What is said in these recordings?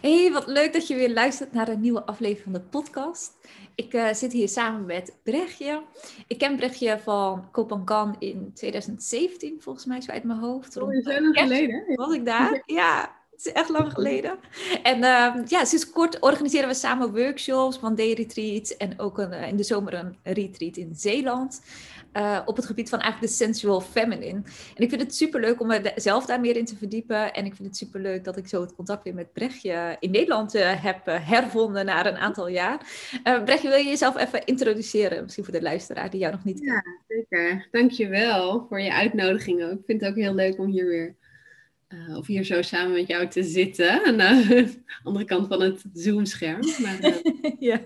Hey, wat leuk dat je weer luistert naar een nieuwe aflevering van de podcast. Ik uh, zit hier samen met Brechtje. Ik ken Brechtje van Kopangan in 2017, volgens mij, zo uit mijn hoofd. Oh, je lang geleden. Was ik daar? Ja, het is echt lang geleden. En uh, ja, sinds kort organiseren we samen workshops, one day retreats en ook een, in de zomer een retreat in Zeeland. Uh, op het gebied van eigenlijk de sensual feminine. En ik vind het super leuk om mezelf daar meer in te verdiepen. En ik vind het super leuk dat ik zo het contact weer met Brechtje in Nederland uh, heb hervonden na een aantal jaar. Brechtje, wil je jezelf even introduceren? Misschien voor de luisteraar die jou nog niet kent. Ja, zeker. Dankjewel voor je uitnodiging ook. Ik vind het ook heel leuk om hier weer uh, of hier zo samen met jou te zitten. Aan de andere kant van het Zoom-scherm. Maar, uh, ja,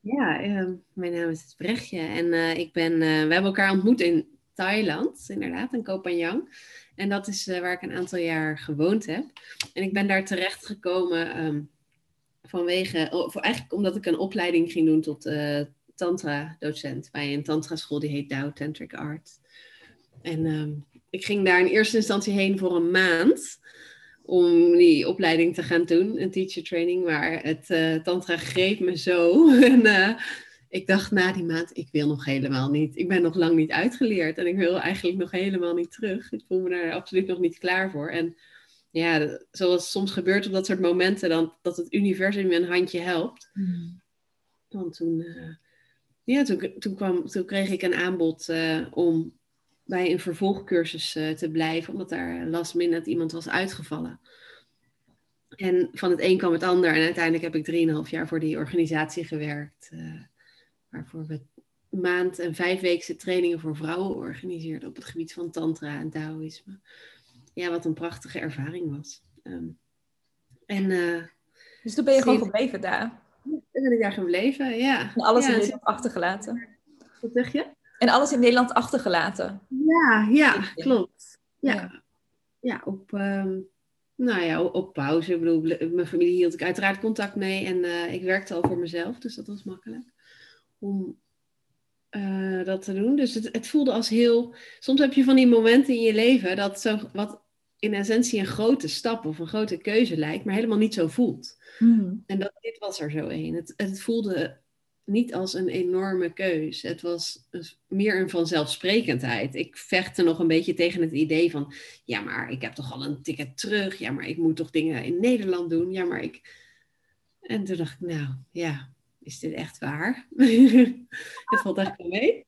ja uh, mijn naam is Brechtje. En ik ben, we hebben elkaar ontmoet in Thailand, inderdaad, in Koh Phangan. En dat is waar ik een aantal jaar gewoond heb. En ik ben daar terecht gekomen um, vanwege, of eigenlijk omdat ik een opleiding ging doen tot tantra-docent bij een tantra-school die heet Tao Tantric Art. En um, ik ging daar in eerste instantie heen voor een maand om die opleiding te gaan doen, een teacher training. Maar het uh, tantra greep me zo. en uh, ik dacht na die maand, ik wil nog helemaal niet. Ik ben nog lang niet uitgeleerd en ik wil eigenlijk nog helemaal niet terug. Ik voel me daar absoluut nog niet klaar voor. En ja, zoals soms gebeurt op dat soort momenten, dan, dat het universum je een handje helpt. Mm. Want toen, uh, ja, toen, toen, kwam, toen kreeg ik een aanbod om bij een vervolgcursus uh, te blijven, omdat daar last minute iemand was uitgevallen. En van het een kwam het ander. En uiteindelijk heb ik drieënhalf jaar voor die organisatie gewerkt. Uh, waarvoor we maand- en vijfweekse trainingen voor vrouwen organiseerden op het gebied van tantra en taoïsme. Ja, wat een prachtige ervaring was. Um, en, uh, dus toen ben je gewoon gebleven daar? Toen ben ik daar gebleven, ja. En alles ja, in Nederland achtergelaten? Wat zeg je? En alles in Nederland achtergelaten. Ja, ja, klopt. Ja, ja. ja op, um, nou ja, op pauze. Ik bedoel, mijn familie hield ik uiteraard contact mee. En uh, ik werkte al voor mezelf, dus dat was makkelijk. Om uh, dat te doen. Dus het, het, voelde als heel... Soms heb je van die momenten in je leven dat zo wat in essentie een grote stap of een grote keuze lijkt, maar helemaal niet zo voelt. Mm. En dat, dit was er zo een. Het, het voelde niet als een enorme keus. Het was meer een vanzelfsprekendheid. Ik vechtte nog een beetje tegen het idee van, ja, maar ik heb toch al een ticket terug. Ja, maar ik moet toch dingen in Nederland doen. Ja, maar ik. En toen dacht ik, nou ja, is dit echt waar? het valt echt wel mee.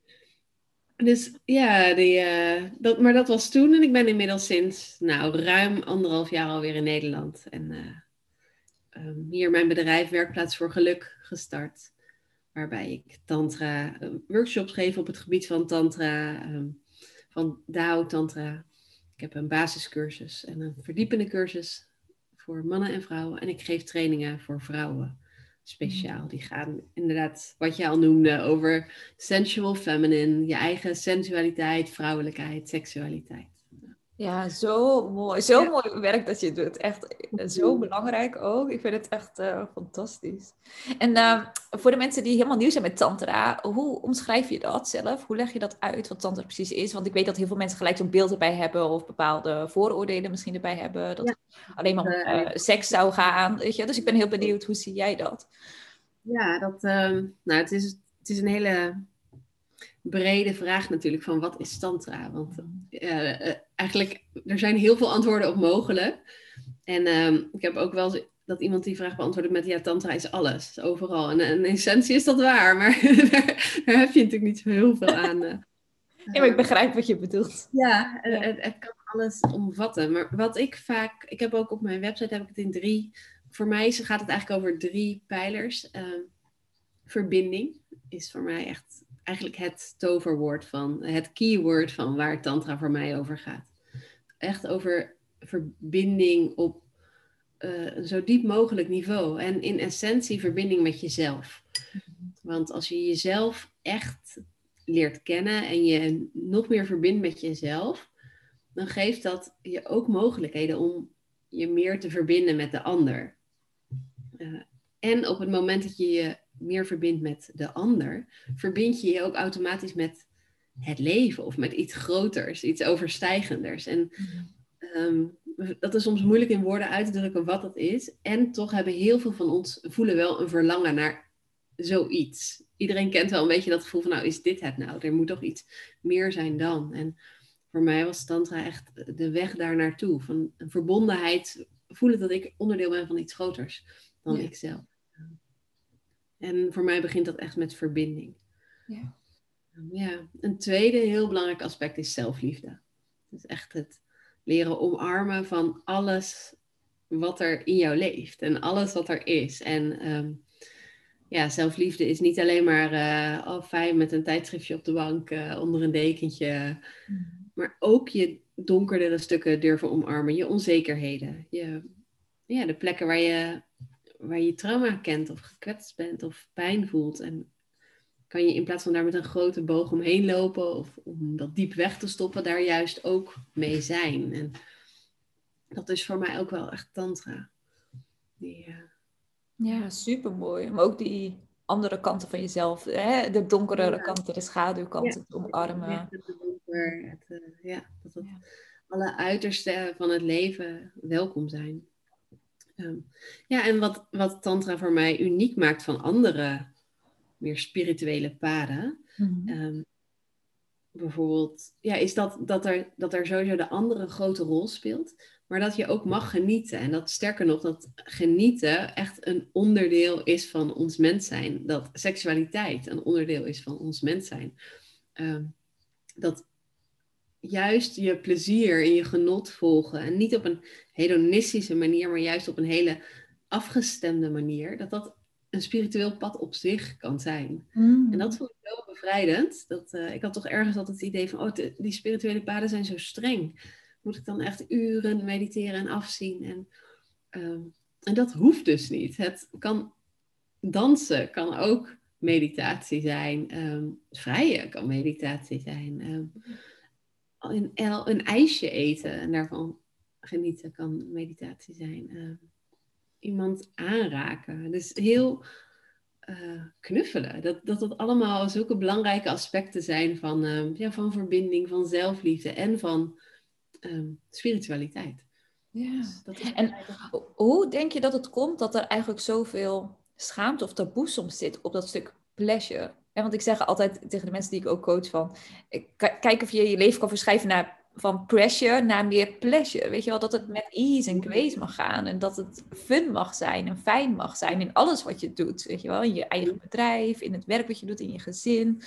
Dus ja, die, uh, dat, maar dat was toen. En ik ben inmiddels sinds nou, ruim anderhalf jaar alweer in Nederland. En uh, um, hier mijn bedrijf Werkplaats voor Geluk gestart waarbij ik tantra uh, workshops geef op het gebied van tantra, um, van Dao tantra. Ik heb een basiscursus en een verdiepende cursus voor mannen en vrouwen. En ik geef trainingen voor vrouwen speciaal. Die gaan inderdaad, wat je al noemde, over sensual feminine, je eigen sensualiteit, vrouwelijkheid, seksualiteit. Ja, zo mooi. Zo ja. mooi werk dat je doet. Echt zo belangrijk ook. Ik vind het echt uh, fantastisch. En uh, voor de mensen die helemaal nieuw zijn met tantra, hoe omschrijf je dat zelf? Hoe leg je dat uit, wat tantra precies is? Want ik weet dat heel veel mensen gelijk zo'n beeld erbij hebben of bepaalde vooroordelen misschien erbij hebben. Dat ja. alleen maar om uh, seks zou gaan. Weet je? Dus ik ben heel benieuwd, hoe zie jij dat? Ja, dat, nou, het, is, het is een hele brede vraag natuurlijk van wat is tantra? Want eigenlijk, er zijn heel veel antwoorden op mogelijk. En uh, ik heb ook wel dat iemand die vraag beantwoordde met ja, tantra is alles, overal. En, in essentie is dat waar, maar daar, daar, heb je natuurlijk niet zo heel veel aan. Uh, ja, maar ik begrijp wat je bedoelt. Ja, ja. Het, het, kan alles omvatten. Maar wat ik vaak, ik heb ook op mijn website heb ik het in drie, voor mij gaat het eigenlijk over drie pijlers. Ehm, verbinding is voor mij echt eigenlijk het toverwoord van, het keyword van waar Tantra voor mij over gaat. Echt over verbinding op uh, een zo diep mogelijk niveau. En in essentie verbinding met jezelf. Want als je jezelf echt leert kennen en je nog meer verbindt met jezelf, dan geeft dat je ook mogelijkheden om je meer te verbinden met de ander. Uh, en op het moment dat je je meer verbindt met de ander, verbind je je ook automatisch met het leven of met iets groters, iets overstijgenders. En um, dat is soms moeilijk in woorden uit te drukken wat dat is. En toch hebben heel veel van ons voelen wel een verlangen naar zoiets. Iedereen kent wel een beetje dat gevoel van, nou is dit het nou? Er moet toch iets meer zijn dan. En voor mij was Tantra echt de weg daar naartoe. Van een verbondenheid, voelen dat ik onderdeel ben van iets groters dan ja. ikzelf. En voor mij begint dat echt met verbinding. Ja. ja. Een tweede heel belangrijk aspect is zelfliefde. Is echt het leren omarmen van alles wat er in jou leeft en alles wat er is. En ehm, ja, zelfliefde is niet alleen maar uh, oh, fijn met een tijdschriftje op de bank uh, onder een dekentje, mm. maar ook je donkerdere stukken durven omarmen, je onzekerheden, je, ja, de plekken waar je, waar je trauma kent of gekwetst bent of pijn voelt. En kan je in plaats van daar met een grote boog omheen lopen of om dat diep weg te stoppen, daar juist ook mee zijn. En dat is voor mij ook wel echt tantra. Die, uh... Ja, super mooi. Maar ook die andere kanten van jezelf, hè? de donkere kanten, de schaduwkanten, ja. omarmen. Ja, het donker, het, uh, ja, dat het, alle uitersten van het leven welkom zijn. Um, ja, en wat, wat Tantra voor mij uniek maakt van andere meer spirituele paden. Mhm. Ehm, bijvoorbeeld, ja, is dat, dat, er, dat er sowieso de andere een grote rol speelt, maar dat je ook mag genieten. En dat sterker nog, dat genieten echt een onderdeel is van ons mens zijn. Dat seksualiteit een onderdeel is van ons mens zijn. Ehm, dat juist je plezier en je genot volgen. En niet op een hedonistische manier, maar juist op een hele afgestemde manier. Dat dat een spiritueel pad op zich kan zijn. Mm. En dat vond ik zo bevrijdend. Dat, uh, ik had toch ergens altijd het idee van, oh, die spirituele paden zijn zo streng. Moet ik dan echt uren mediteren en afzien? En, uh, en dat hoeft dus niet. Het kan dansen, kan ook meditatie zijn. Um, vrijen kan meditatie zijn. Um, een, een, ijsje eten en daarvan genieten kan meditatie zijn. Um, iemand aanraken. Dus heel uh, knuffelen. Dat, dat dat allemaal zulke belangrijke aspecten zijn van, uh, ja, van verbinding, van zelfliefde en van um, spiritualiteit. Ja. Dus en hoe denk je dat het komt dat er eigenlijk zoveel schaamte of taboe soms zit op dat stuk pleasure? En want ik zeg altijd tegen de mensen die ik ook coach van, kijk of je je leven kan verschuiven naar van pressure naar meer pleasure. Weet je wel, dat het met ease en grace mag gaan. En dat het fun mag zijn en fijn mag zijn in alles wat je doet. Weet je wel, in je eigen bedrijf, in het werk wat je doet, in je gezin.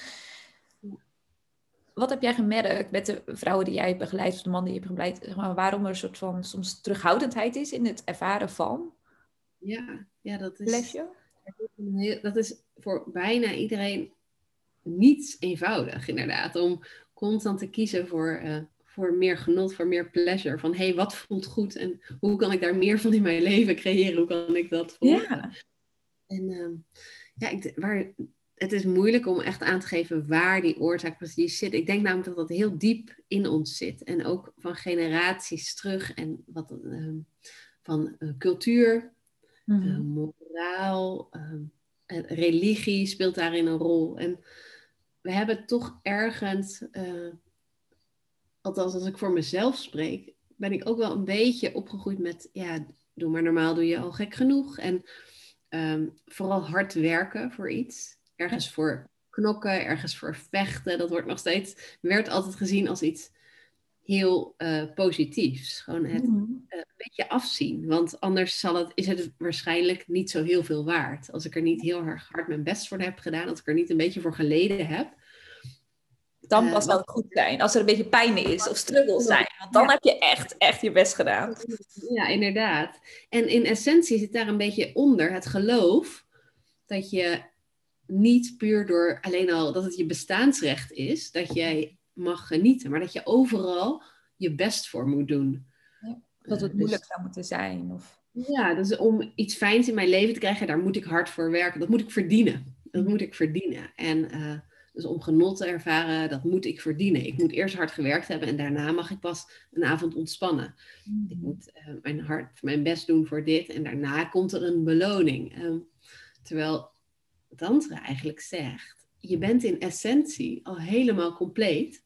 Wat heb jij gemerkt met de vrouwen die jij hebt begeleid, of de man die je hebt begeleid, zeg maar, waarom er een soort van soms terughoudendheid is in het ervaren van? Ja, ja dat is. Pleasure? Dat is voor bijna iedereen niet eenvoudig, inderdaad. Om constant te kiezen voor uh, voor meer genot, voor meer pleasure. Van hé, hey, wat voelt goed en hoe kan ik daar meer van in mijn leven creëren? Hoe kan ik dat volgen? Ja. En uh, ja, ik, waar, het is moeilijk om echt aan te geven waar die oorzaak precies zit. Ik denk namelijk dat dat heel diep in ons zit. En ook van generaties terug en wat uh, van uh, cultuur, mm moraal, ehm, religie speelt daarin een rol. En we hebben toch ergens althans als ik voor mezelf spreek, ben ik ook wel een beetje opgegroeid met, ja, doe maar normaal, doe je al gek genoeg. En ehm, vooral hard werken voor iets. Ergens voor knokken, ergens voor vechten. Dat wordt nog steeds, werd altijd gezien als iets heel uh, positiefs. Gewoon het mhm. eh, een beetje afzien. Want anders zal het, is het waarschijnlijk niet zo heel veel waard. Als ik er niet heel erg hard mijn best voor heb gedaan, als ik er niet een beetje voor geleden heb, dan pas zal het goed zijn. Als er een beetje pijn is of struggles zijn. Want dan heb je echt, echt je best gedaan. Ja, inderdaad. En in essentie zit daar een beetje onder het geloof dat je niet puur door alleen al dat het je bestaansrecht is, dat jij mag genieten, maar dat je overal je best voor moet doen. Ja, dat het dus moeilijk zou moeten zijn. Of... Ja, dus om iets fijns in mijn leven te krijgen, daar moet ik hard voor werken. Dat moet ik verdienen. Dat moet ik verdienen. En uh, dus om genot te ervaren, dat moet ik verdienen. Ik moet eerst hard gewerkt hebben en daarna mag ik pas een avond ontspannen. Ik mhm. moet uh, mijn, hard, mijn best doen voor dit en daarna komt er een beloning. Uh, terwijl Tantra eigenlijk zegt, je bent in essentie al helemaal compleet.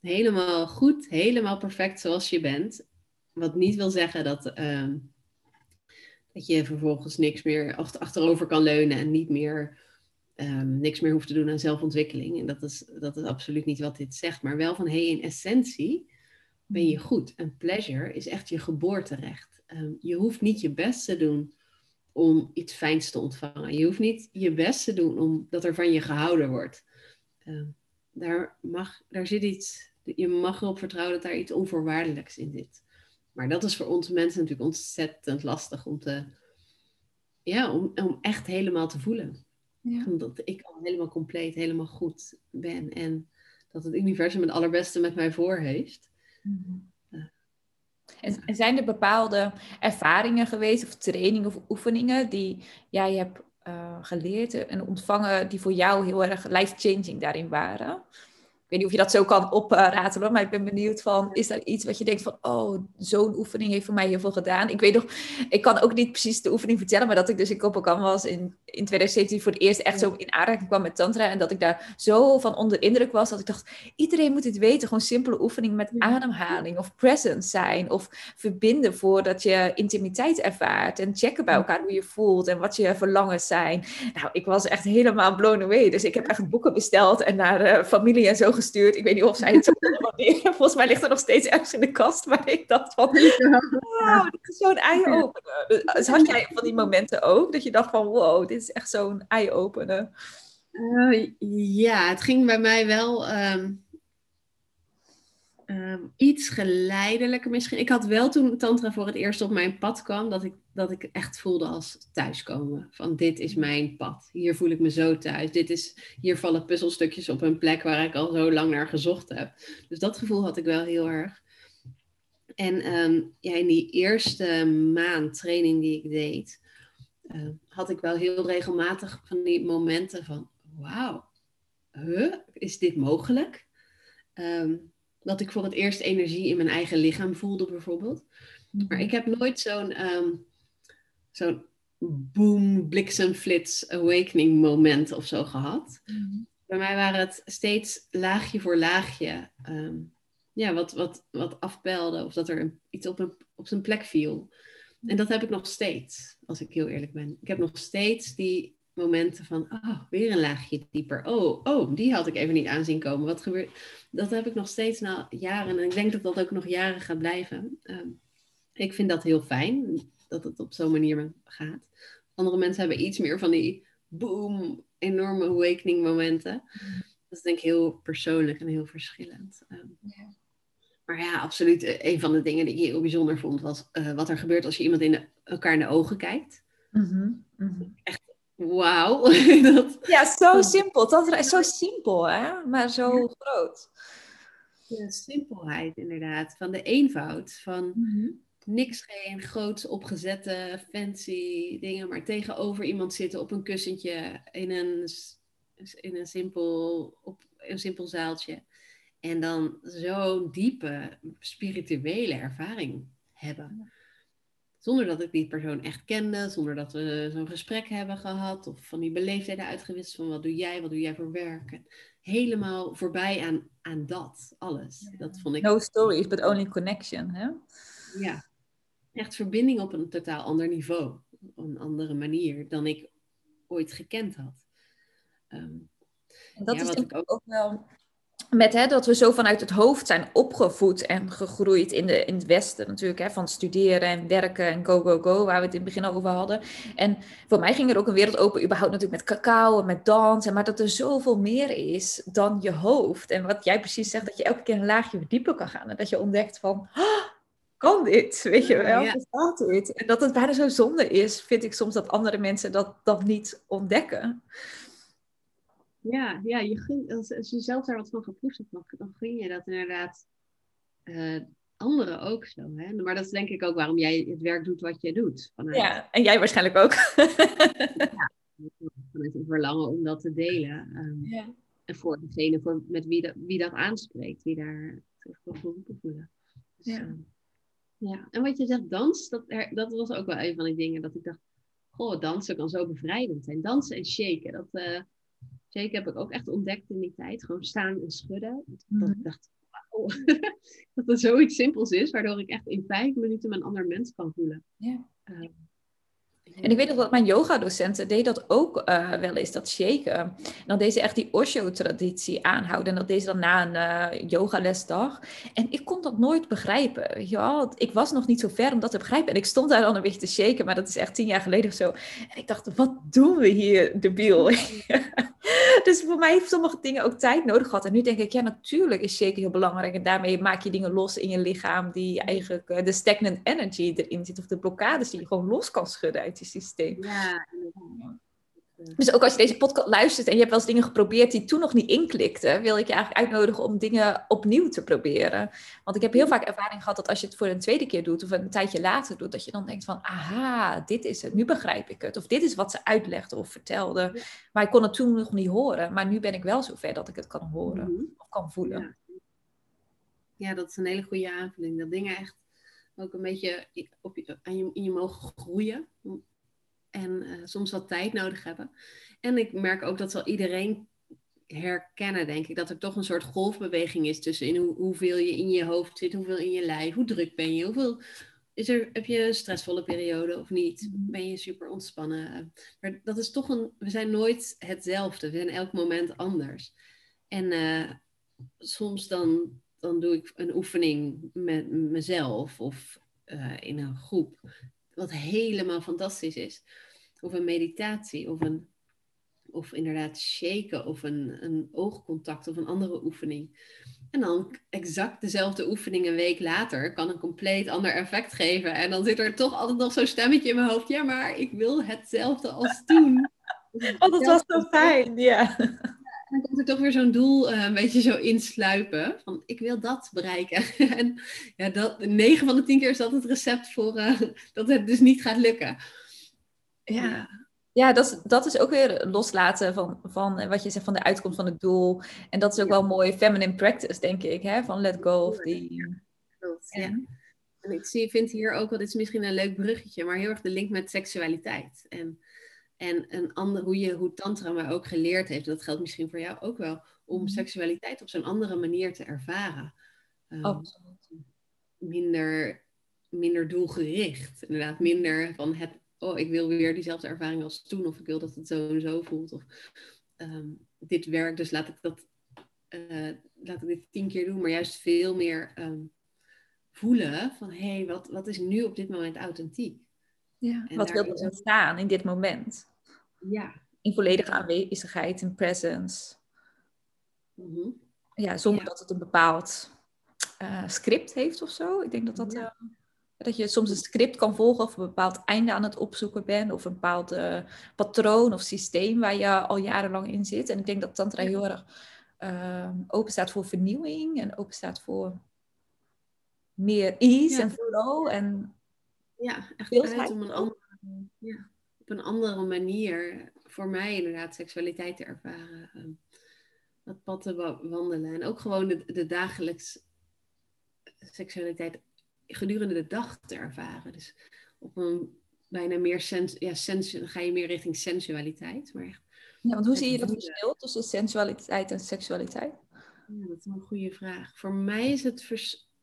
Helemaal goed, helemaal perfect zoals je bent. wat niet wil zeggen dat, ehm, dat je vervolgens niks meer achterover kan leunen en niet meer um, niks meer hoeft te doen aan zelfontwikkeling. En dat is, dat is absoluut niet wat dit zegt. Maar wel van hé, hey, in essentie ben je goed. En pleasure is echt je geboorterecht. Um, je hoeft niet je best te doen om iets fijns te ontvangen. Je hoeft niet je best te doen omdat er van je gehouden wordt. Um, daar, mag, daar zit iets, je mag erop vertrouwen dat daar iets onvoorwaardelijks in zit. Maar dat is voor ons mensen natuurlijk ontzettend lastig om te, ja, om, om echt helemaal te voelen. Ja. Omdat ik al helemaal compleet, helemaal goed ben. En dat het universum het allerbeste met mij voor heeft. Mhm. En, zijn er bepaalde ervaringen geweest, of trainingen of oefeningen die jij hebt uh, geleerd en ontvangen, die voor jou heel erg life-changing daarin waren? Weet niet of je dat zo kan opratelen, maar ik ben benieuwd van, is er iets wat je denkt van, oh, zo'n oefening heeft voor mij heel veel gedaan. Ik weet nog, ik kan ook niet precies de oefening vertellen, maar dat ik dus in Kopakan was in, in 2017 voor het eerst echt zo in aanraking kwam met tantra en dat ik daar zo van onder indruk was, dat ik dacht, iedereen moet dit weten, gewoon simpele oefeningen met ademhaling of presence zijn of verbinden voordat je intimiteit ervaart en checken bij elkaar hoe je voelt en wat je verlangens zijn. Nou, ik was echt helemaal blown away, dus ik heb echt boeken besteld en naar uh, familie en zo gestuurd. Ik weet niet of zij het zo Volgens mij ligt er nog steeds ergens in de kast. Maar ik dacht van, wow, dit is zo'n eye-opener. Dus had jij van die momenten ook? Dat je dacht van, wow, dit is echt zo'n eye-opener. Uh, ja, het ging bij mij wel... Ehm, Ehm, iets geleidelijker misschien. Ik had wel toen Tantra voor het eerst op mijn pad kwam, dat ik, dat ik echt voelde als thuiskomen. Van dit is mijn pad. Hier voel ik me zo thuis. Dit is, hier vallen puzzelstukjes op een plek waar ik al zo lang naar gezocht heb. Dus dat gevoel had ik wel heel erg. En um, ja, in die eerste maand training die ik deed, uh, had ik wel heel regelmatig van die momenten van, wauw, is dit mogelijk? Um, dat ik voor het eerst energie in mijn eigen lichaam voelde, bijvoorbeeld. Maar mhm. ik heb nooit zo'n um, zo'n boom, bliksemflits, awakening moment of zo gehad. Mhm. Bij mij waren het steeds laagje voor laagje. Ehm, ja, wat, wat, wat afpelde of dat er iets op, een, op zijn plek viel. En dat heb ik nog steeds, als ik heel eerlijk ben. Ik heb nog steeds die momenten van, oh, weer een laagje dieper. Oh, oh, die had ik even niet aanzien komen. Wat gebeurt? Dat heb ik nog steeds na jaren. En ik denk dat dat ook nog jaren gaat blijven. Ehm, ik vind dat heel fijn, dat het op zo'n manier gaat. Andere mensen hebben iets meer van die boom, enorme awakening momenten. Dat is denk ik heel persoonlijk en heel verschillend. Ehm. Maar ja, absoluut. Eh, een van de dingen die ik heel bijzonder vond, was uh, wat er gebeurt als je iemand in elkaar in de ogen kijkt. Mm -hmm. Echt wauw. ja, zo simpel. Dat is zo simpel, hè? maar zo groot. Ja, simpelheid inderdaad. Van de eenvoud. Van mhm. niks, geen groots opgezette fancy dingen, maar tegenover iemand zitten op een kussentje in een, in een, simpel, op een simpel zaaltje. En dan zo'n diepe spirituele ervaring hebben. Zonder dat ik die persoon echt kende, zonder dat we zo'n gesprek hebben gehad of van die beleefdheden uitgewisseld van wat doe jij, wat doe jij voor werk. Helemaal voorbij aan, aan dat, alles. Dat vond ik... No stories, but only connection. Hè? Ja, echt verbinding op een totaal ander niveau, op een andere manier dan ik ooit gekend had. Um, dat is denk ik ook, ook wel met hè, dat we zo vanuit het hoofd zijn opgevoed en gegroeid in, de, in het Westen natuurlijk, hè, van studeren en werken en go, go, go, waar we het in het begin over hadden. En voor mij ging er ook een wereld open, überhaupt natuurlijk met cacao en met dansen, maar dat er zoveel meer is dan je hoofd. En wat jij precies zegt, dat je elke keer een laagje dieper kan gaan en dat je ontdekt van, oh, kan dit, weet je wel, ja. bestaat dit? En dat het bijna zo zonde is, vind ik soms dat andere mensen dat, dat niet ontdekken. Ja, ja je gun, als, als, je zelf daar wat van geproefd hebt, dan, dan gun je dat inderdaad uh, anderen ook zo. Hè? Maar dat is denk ik ook waarom jij het werk doet wat jij doet. Vanuit... Ja, en jij waarschijnlijk ook. ja, vanuit een verlangen om dat te delen. Um, ja. En voor degene voor, met wie, dat, wie dat aanspreekt, wie daar zich voor geroepen voelen. Dus, ja. Um, ja. En wat je zegt, dans, dat, dat was ook wel een van die dingen dat ik dacht, goh, dansen kan zo bevrijdend zijn. Dansen en shaken, dat... Uh, Zeker heb ik ook echt ontdekt in die tijd. Gewoon staan en schudden. Dat ik mhm. dacht, dat er zoiets simpels is, waardoor ik echt in vijf minuten mijn ander mens kan voelen. Ja. Uh, en ik weet dat mijn yoga-docenten deed dat ook uh, wel eens, dat shaken. En dan deed ze echt die Osho-traditie aanhouden. En dat deed ze dan na een uh, yogalesdag. En ik kon dat nooit begrijpen. Wel? Ik was nog niet zo ver om dat te begrijpen. En ik stond daar dan een beetje te shaken, maar dat is echt tien jaar geleden of zo. En ik dacht, wat doen we hier, debiel? dus voor mij heeft sommige dingen ook tijd nodig gehad. En nu denk ik, ja, natuurlijk is shaken heel belangrijk. En daarmee maak je dingen los in je lichaam die eigenlijk uh, de stagnant energy erin zit. Of de blokkades die je gewoon los kan schudden uit systeem. Ja, Dus ook als je deze podcast luistert en je hebt wel eens dingen geprobeerd die toen nog niet inklikten, wil ik je eigenlijk uitnodigen om dingen opnieuw te proberen. Want ik heb heel vaak ervaring gehad dat als je het voor een tweede keer doet of een tijdje later doet, dat je dan denkt van, aha, dit is het, nu begrijp ik het. Of dit is wat ze uitlegde of vertelde. Maar ik kon het toen nog niet horen. Maar nu ben ik wel zover dat ik het kan horen mhm. of kan voelen. Ja. ja, dat is een hele goede aanvulling. Dat dingen echt ook een beetje op je, aan je, in je mogen groeien en uh, soms wat tijd nodig hebben. En ik merk ook dat wel iedereen herkennen, denk ik, dat er toch een soort golfbeweging is tussen in hoe, hoeveel je in je hoofd zit, hoeveel in je lijf, hoe druk ben je, hoeveel is er, heb je een stressvolle periode of niet? Mhm. Ben je super ontspannen? Maar dat is toch een, we zijn nooit hetzelfde, we zijn elk moment anders. En uh, soms dan, dan doe ik een oefening met mezelf of uh, in een groep, wat helemaal fantastisch is of een meditatie, of, een, of inderdaad shaken, of een, een oogcontact, of een andere oefening. En dan exact dezelfde oefening een week later kan een compleet ander effect geven. En dan zit er toch altijd nog zo'n stemmetje in mijn hoofd. Ja, maar ik wil hetzelfde als toen. Oh, dat was zo fijn, ja. Dan komt er toch weer zo'n doel uh, een beetje zo insluipen. Van ik wil dat bereiken. en ja, dat, 9 van de 10 keer is dat het recept voor uh, dat het dus niet gaat lukken. Ja, ja dat, is, dat is ook weer loslaten van, van wat je zegt van de uitkomst van het doel. En dat is ook wel mooi feminine practice, denk ik, hè? van let go of die... Ja. En ik zie, vind hier ook wel, dit is misschien een leuk bruggetje, maar heel erg de link met seksualiteit. En, en een ander, hoe, je, hoe Tantra mij ook geleerd heeft, dat geldt misschien voor jou ook wel, om mhm. seksualiteit op zo'n andere manier te ervaren. Um, minder, minder doelgericht. Inderdaad, minder van het oh, ik wil weer diezelfde ervaring als toen, of ik wil dat het zo en zo voelt, of ehm, dit werkt, dus laat ik dat, uh, laat ik dit tien keer doen, maar juist veel meer ehm, voelen van, hé, hey, wat, wat is nu op dit moment authentiek? Ja, wat wil er ontstaan in dit moment? Ja. In volledige aanwezigheid, in presence. Mhm. Ja, zonder dat het een bepaald uh, script heeft of zo. Ik denk dat dat... Uh, dat je soms een script kan volgen of een bepaald einde aan het opzoeken bent. Of een bepaald uh, patroon of systeem waar je al jarenlang in zit. En ik denk dat Tantra heel erg uh, open staat voor vernieuwing. En open staat voor meer ease en flow. En ja, echt uit om een andere, ja, op een andere manier voor mij inderdaad seksualiteit te ervaren. Uh, dat pad te wandelen. En ook gewoon de, de dagelijks seksualiteit gedurende de dag te ervaren. Dus op een bijna meer sens, ja, sens, dan ga je meer richting sensualiteit. Maar ja, want hoe zie je dat verschil tussen sensualiteit en seksualiteit? Ja, dat is een goede vraag. Voor mij is het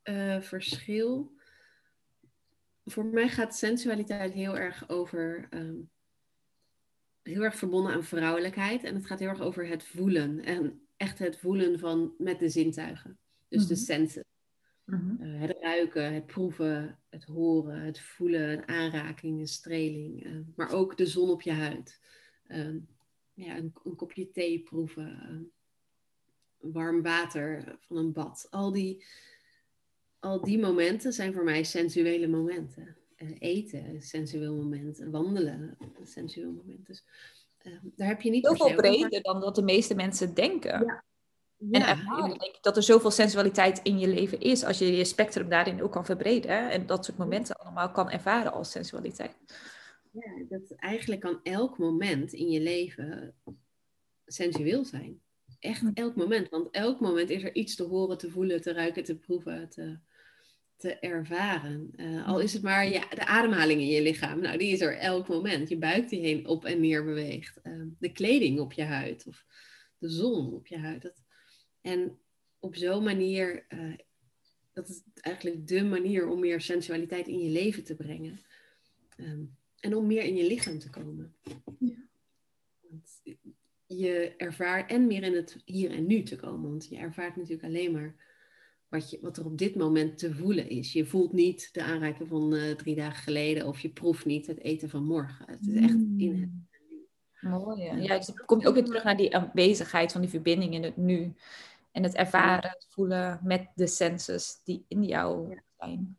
uh, verschil. Voor mij gaat sensualiteit heel erg over. Um, heel erg verbonden aan vrouwelijkheid. En het gaat heel erg over het voelen. En echt het voelen van met de zintuigen. Dus de mhm. sensen. Mhm. Eh, het ruiken, het proeven, het horen, het voelen, een aanraking, een streling. Uh, maar ook de zon op je huid. Uh, ja, een, een, kopje thee proeven. warm water van een bad. Al die, al die momenten zijn voor mij sensuele momenten. Eh, eten, een sensueel moment. Wandelen, een sensueel moment. Dus daar heb je niet... Heel veel breder dan dat de meeste mensen denken. Ja. En ervaren, denk ik, dat er zoveel sensualiteit in je leven is, als je je spectrum daarin ook kan verbreden. En dat soort momenten allemaal kan ervaren als sensualiteit. Ja, dat eigenlijk kan elk moment in je leven sensueel zijn. Echt elk moment. Want elk moment is er iets te horen, te voelen, te ruiken, te proeven, te, te ervaren. Uh, al is het maar ja, de ademhaling in je lichaam. Nou, die is er elk moment. Je buik die heen op en neer beweegt. Uh, de kleding op je huid. Of de zon op je huid. Dat, en op zo'n manier, uh, dat is eigenlijk de manier om meer sensualiteit in je leven te brengen. Ehm, en om meer in je lichaam te komen. Ja. Want je ervaart en meer in het hier en nu te komen. Want je ervaart natuurlijk alleen maar wat, je, wat er op dit moment te voelen is. Je voelt niet de aanraking van uh, drie dagen geleden of je proeft niet het eten van morgen. Het is echt in het mm. Mooi, ja. ja dus dan kom je ook weer terug naar die aanwezigheid van die verbinding in het nu. En het ervaren, het voelen met de senses die in jou zijn.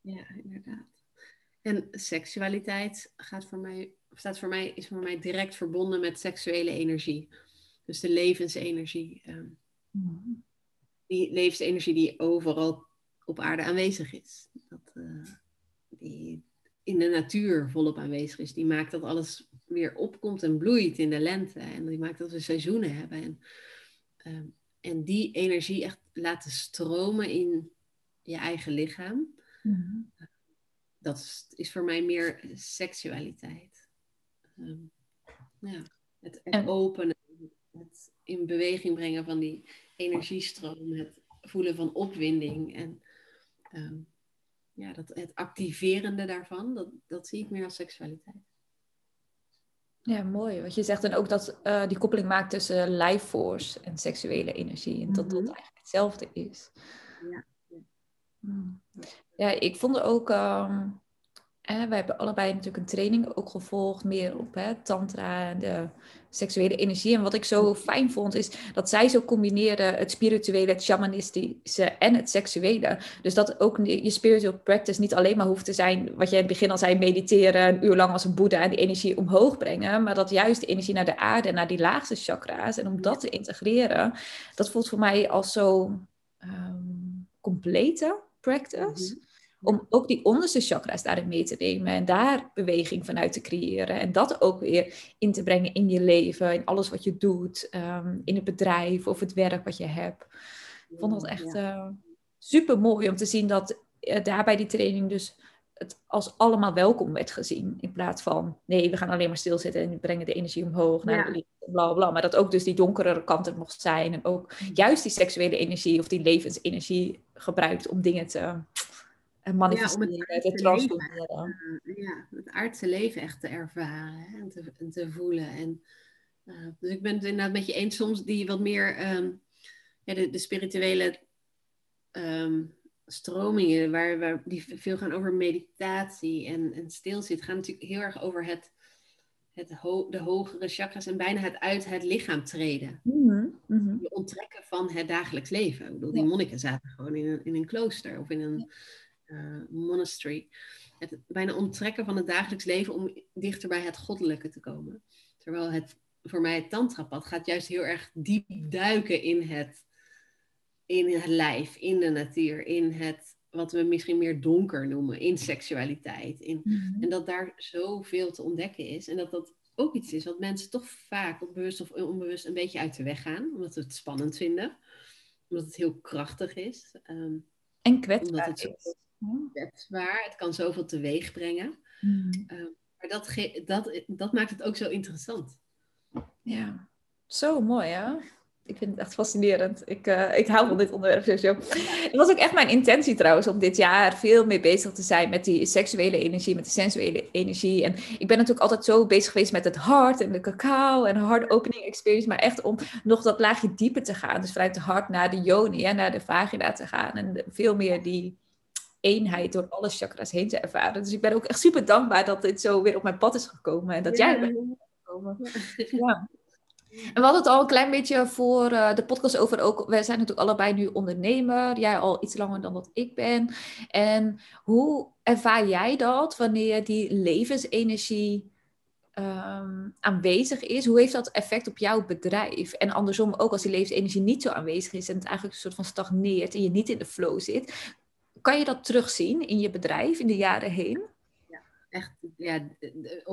Ja, inderdaad. En seksualiteit gaat voor mij, staat voor mij, is voor mij direct verbonden met seksuele energie. Dus de levensenergie. Um, Die levensenergie die overal op aarde aanwezig is. Dat, uh, die in de natuur volop aanwezig is. Die maakt dat alles weer opkomt en bloeit in de lente. En die maakt dat we seizoenen hebben. En, um, en die energie echt laten stromen in je eigen lichaam. Mm dat is, voor mij meer seksualiteit. Ehm, ja, het, openen, het in beweging brengen van die energiestroom, het voelen van opwinding en ehm, ja, dat, het activerende daarvan, dat, dat zie ik meer als seksualiteit. Ja, mooi. Wat je zegt en ook dat uh, die koppeling maakt tussen life force en seksuele energie. En dat dat mhm. eigenlijk hetzelfde is. Ja. Hmm. Ja, ik vond ook, um, we hebben allebei natuurlijk een training ook gevolgd, meer op hè, tantra en de seksuele energie. En wat ik zo fijn vond, is dat zij zo combineerden het spirituele, het shamanistische en het seksuele. Dus dat ook je spiritual practice niet alleen maar hoeft te zijn, wat je in het begin al zei, mediteren een uur lang als een boeddha en die energie omhoog brengen. Maar dat juist de energie naar de aarde, naar die laagste chakra's. En om dat te integreren, dat voelt voor mij als zo um, complete practice. Mhm. Om ook die onderste chakra's daarin mee te nemen en daar beweging vanuit te creëren. En dat ook weer in te brengen in je leven, in alles wat je doet, ehm, in het bedrijf of het werk wat je hebt. Ik vond dat echt uh, eh, super mooi om te zien dat uh, daar bij die training dus het als allemaal welkom werd gezien. In plaats van, nee, we gaan alleen maar stilzitten en brengen de energie omhoog naar de liefde, bla bla. Maar dat ook dus die donkere kant er mocht zijn. En ook mm. juist die seksuele energie of die levensenergie gebruikt om dingen te manifesteren, ja, het te transformeren. ja, het aardse leven echt te ervaren en, te, te, voelen. En, uh, dus ik ben het inderdaad met je eens soms die wat meer um, ja, de, de, spirituele um, stromingen, waar, waar, die veel gaan over meditatie en, en stilzitten, gaan natuurlijk heel erg over het, het ho de hogere chakras en bijna het uit het lichaam treden. Mm -hmm. Je onttrekken van het dagelijks leven. Ik bedoel, die monniken zaten gewoon in een, in een klooster of in een uh, monastery. Het bijna onttrekken van het dagelijks leven om dichter bij het goddelijke te komen. Terwijl het voor mij het tantrapad gaat juist heel erg diep duiken in het, in het lijf, in de natuur, in het wat we misschien meer donker noemen, in seksualiteit. In, mhm. En dat daar zoveel te ontdekken is. En dat dat ook iets is wat mensen toch vaak, op bewust of onbewust, een beetje uit de weg gaan. Omdat we het spannend vinden. Omdat het heel krachtig is. Um, en kwetsbaar is kwetsbaar. Het kan zoveel teweeg brengen. Mm. Uh, maar dat, dat, dat maakt het ook zo interessant. Ja, zo mooi hè? Ik vind het echt fascinerend. Ik, uh, ik hou van dit onderwerp sowieso. Het was ook echt mijn intentie trouwens om dit jaar veel meer bezig te zijn met die seksuele energie, met de sensuele energie. En ik ben natuurlijk altijd zo bezig geweest met het hart en de cacao en hard opening experience, maar echt om nog dat laagje dieper te gaan. Dus vanuit het hart naar de yoni en naar de vagina te gaan en veel meer die eenheid door alle chakras heen te ervaren. Dus ik ben ook echt super dankbaar dat dit zo weer op mijn pad is gekomen en dat jij er bent gekomen. Ja. En we hadden het al een klein beetje voor uh, de podcast over ook. Wij zijn natuurlijk allebei nu ondernemer. Jij al iets langer dan wat ik ben. En hoe ervaar jij dat wanneer die levensenergie um, aanwezig is? Hoe heeft dat effect op jouw bedrijf? En andersom ook als die levensenergie niet zo aanwezig is en het eigenlijk een soort van stagneert en je niet in de flow zit. Kan je dat terugzien in je bedrijf in de jaren heen? Ja, echt. Ja,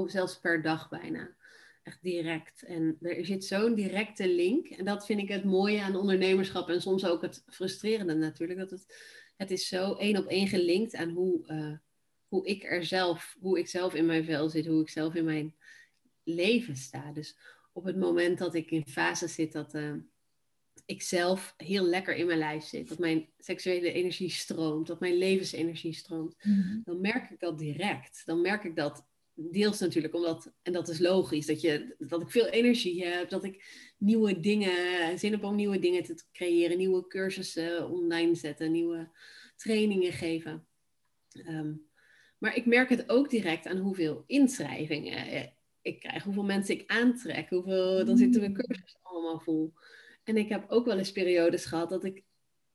zelfs per dag bijna. Echt direct. En er zit zo'n directe link. En dat vind ik het mooie aan ondernemerschap. En soms ook het frustrerende natuurlijk. Dat het, het is zo één op één gelinkt aan hoe, uh, hoe ik er zelf, hoe ik zelf in mijn vel zit, hoe ik zelf in mijn leven sta. Dus op het moment dat ik in fase zit dat, uh, ik zelf heel lekker in mijn lijf zit. Dat mijn seksuele energie stroomt. Dat mijn levensenergie stroomt. Mhm. Dan merk ik dat direct. Dan merk ik dat deels natuurlijk omdat, en dat is logisch, dat, je, dat ik veel energie heb. Dat ik nieuwe dingen, zin heb om nieuwe dingen te creëren. Nieuwe cursussen online zetten. Nieuwe trainingen geven. Ehm, maar ik merk het ook direct aan hoeveel inschrijvingen ik krijg. Hoeveel mensen ik aantrek. Hoeveel, dan zitten mijn mm. cursussen allemaal vol. En ik heb ook wel eens periodes gehad dat, ik,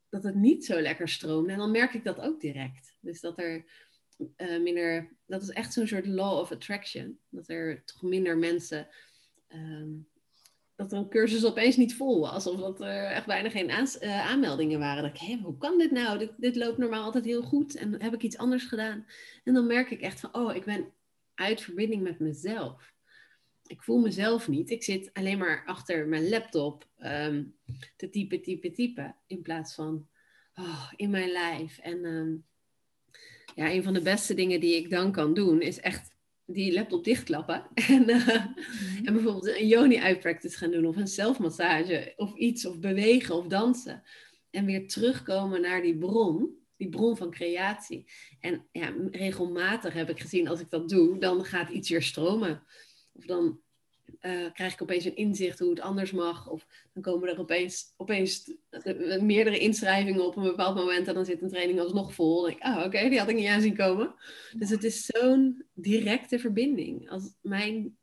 dat het niet zo lekker stroomde. En dan merk ik dat ook direct. Dus dat er uh, minder. Dat is echt zo'n soort law of attraction. Dat er toch minder mensen. Ehm, dat een cursus opeens niet vol was. Of dat er echt bijna geen uh, aanmeldingen waren. Dat ik, hé, hoe kan dit nou? Dit, dit loopt normaal altijd heel goed. En heb ik iets anders gedaan? En dan merk ik echt van, oh, ik ben uit verbinding met mezelf ik voel mezelf niet. Ik zit alleen maar achter mijn laptop um, te typen, typen, typen. In plaats van oh, in mijn lijf. En ehm, ja, een van de beste dingen die ik dan kan doen, is echt die laptop dichtklappen. En, uh, en bijvoorbeeld een yoni-uitpractice gaan doen. Of een zelfmassage. Of iets. Of bewegen of dansen. En weer terugkomen naar die bron. Die bron van creatie. En ja, regelmatig heb ik gezien, als ik dat doe, dan gaat iets weer stromen. Of dan uh, krijg ik opeens een inzicht hoe het anders mag. Of dan komen er opeens, opeens meerdere inschrijvingen op een bepaald moment. En dan zit een training alsnog vol. En ik, ah, oké, die had ik niet aan zien komen. Dus het is zo'n directe verbinding. Als mijn,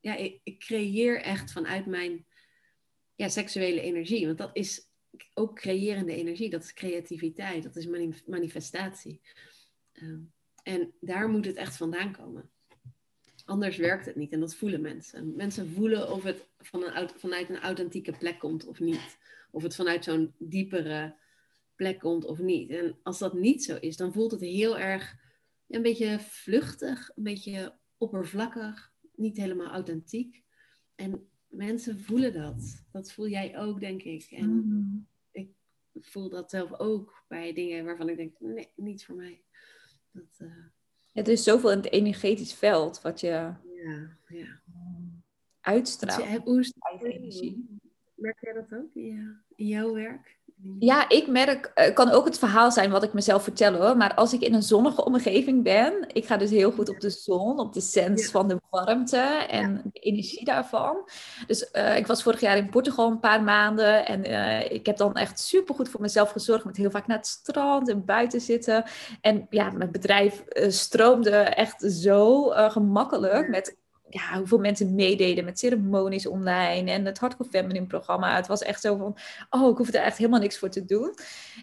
ja, ik, ik, creëer echt vanuit mijn ja, seksuele energie. Want dat is ook creërende energie. Dat is creativiteit. Dat is manifestatie. Uh, en daar moet het echt vandaan komen. Anders werkt het niet en dat voelen mensen. Mensen voelen of het van een, vanuit een authentieke plek komt of niet. Of het vanuit zo'n diepere plek komt of niet. En als dat niet zo is, dan voelt het heel erg een beetje vluchtig, een beetje oppervlakkig, niet helemaal authentiek. En mensen voelen dat. Dat voel jij ook, denk ik. En mm. ik voel dat zelf ook bij dingen waarvan ik denk, nee, niet voor mij. Dat, uh, er is zoveel in het energetisch veld wat je ja, ja. uitstraalt. Je, hoe is energie? Merk jij dat ook in jouw werk? Ja, ik merk, het kan ook het verhaal zijn wat ik mezelf vertel hoor. Maar als ik in een zonnige omgeving ben, ik ga dus heel goed op de zon, op de sens van de warmte en de energie daarvan. Dus uh, ik was vorig jaar in Portugal een paar maanden en uh, ik heb dan echt super goed voor mezelf gezorgd met heel vaak naar het strand en buiten zitten. En ja, mijn bedrijf uh, stroomde echt zo gemakkelijk met ja, hoeveel mensen meededen met ceremonies online en het Hardcore Feminine programma. Het was echt zo van, oh, ik hoef er echt helemaal niks voor te doen.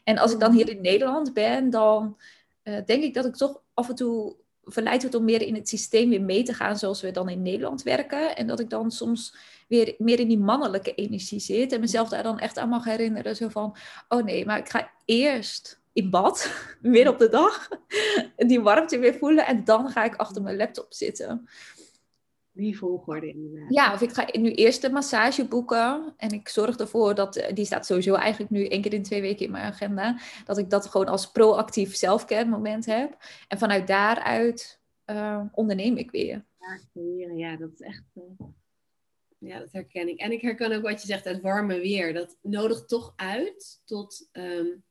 En als ik dan hier in Nederland ben, dan uh, denk ik dat ik toch af en toe verleid word om meer in het systeem weer mee te gaan zoals we dan in Nederland werken. En dat ik dan soms weer meer in die mannelijke energie zit en mezelf daar dan echt aan mag herinneren. Zo van, oh nee, maar ik ga eerst in bad, weer op de dag, die warmte weer voelen en dan ga ik achter mijn laptop zitten. Die volgorde inderdaad. Ja, of ik ga nu eerst de massage boeken. En ik zorg ervoor dat, eh, die staat sowieso eigenlijk nu één keer in twee weken in mijn agenda. Dat ik dat gewoon als proactief zelfcare moment heb. En vanuit daaruit uh, onderneem ik weer. Ja, ja, dat is echt... Uh, ja, dat herken ik. En ik herken ook wat je zegt, het warme weer. Dat nodigt toch uit tot... Um,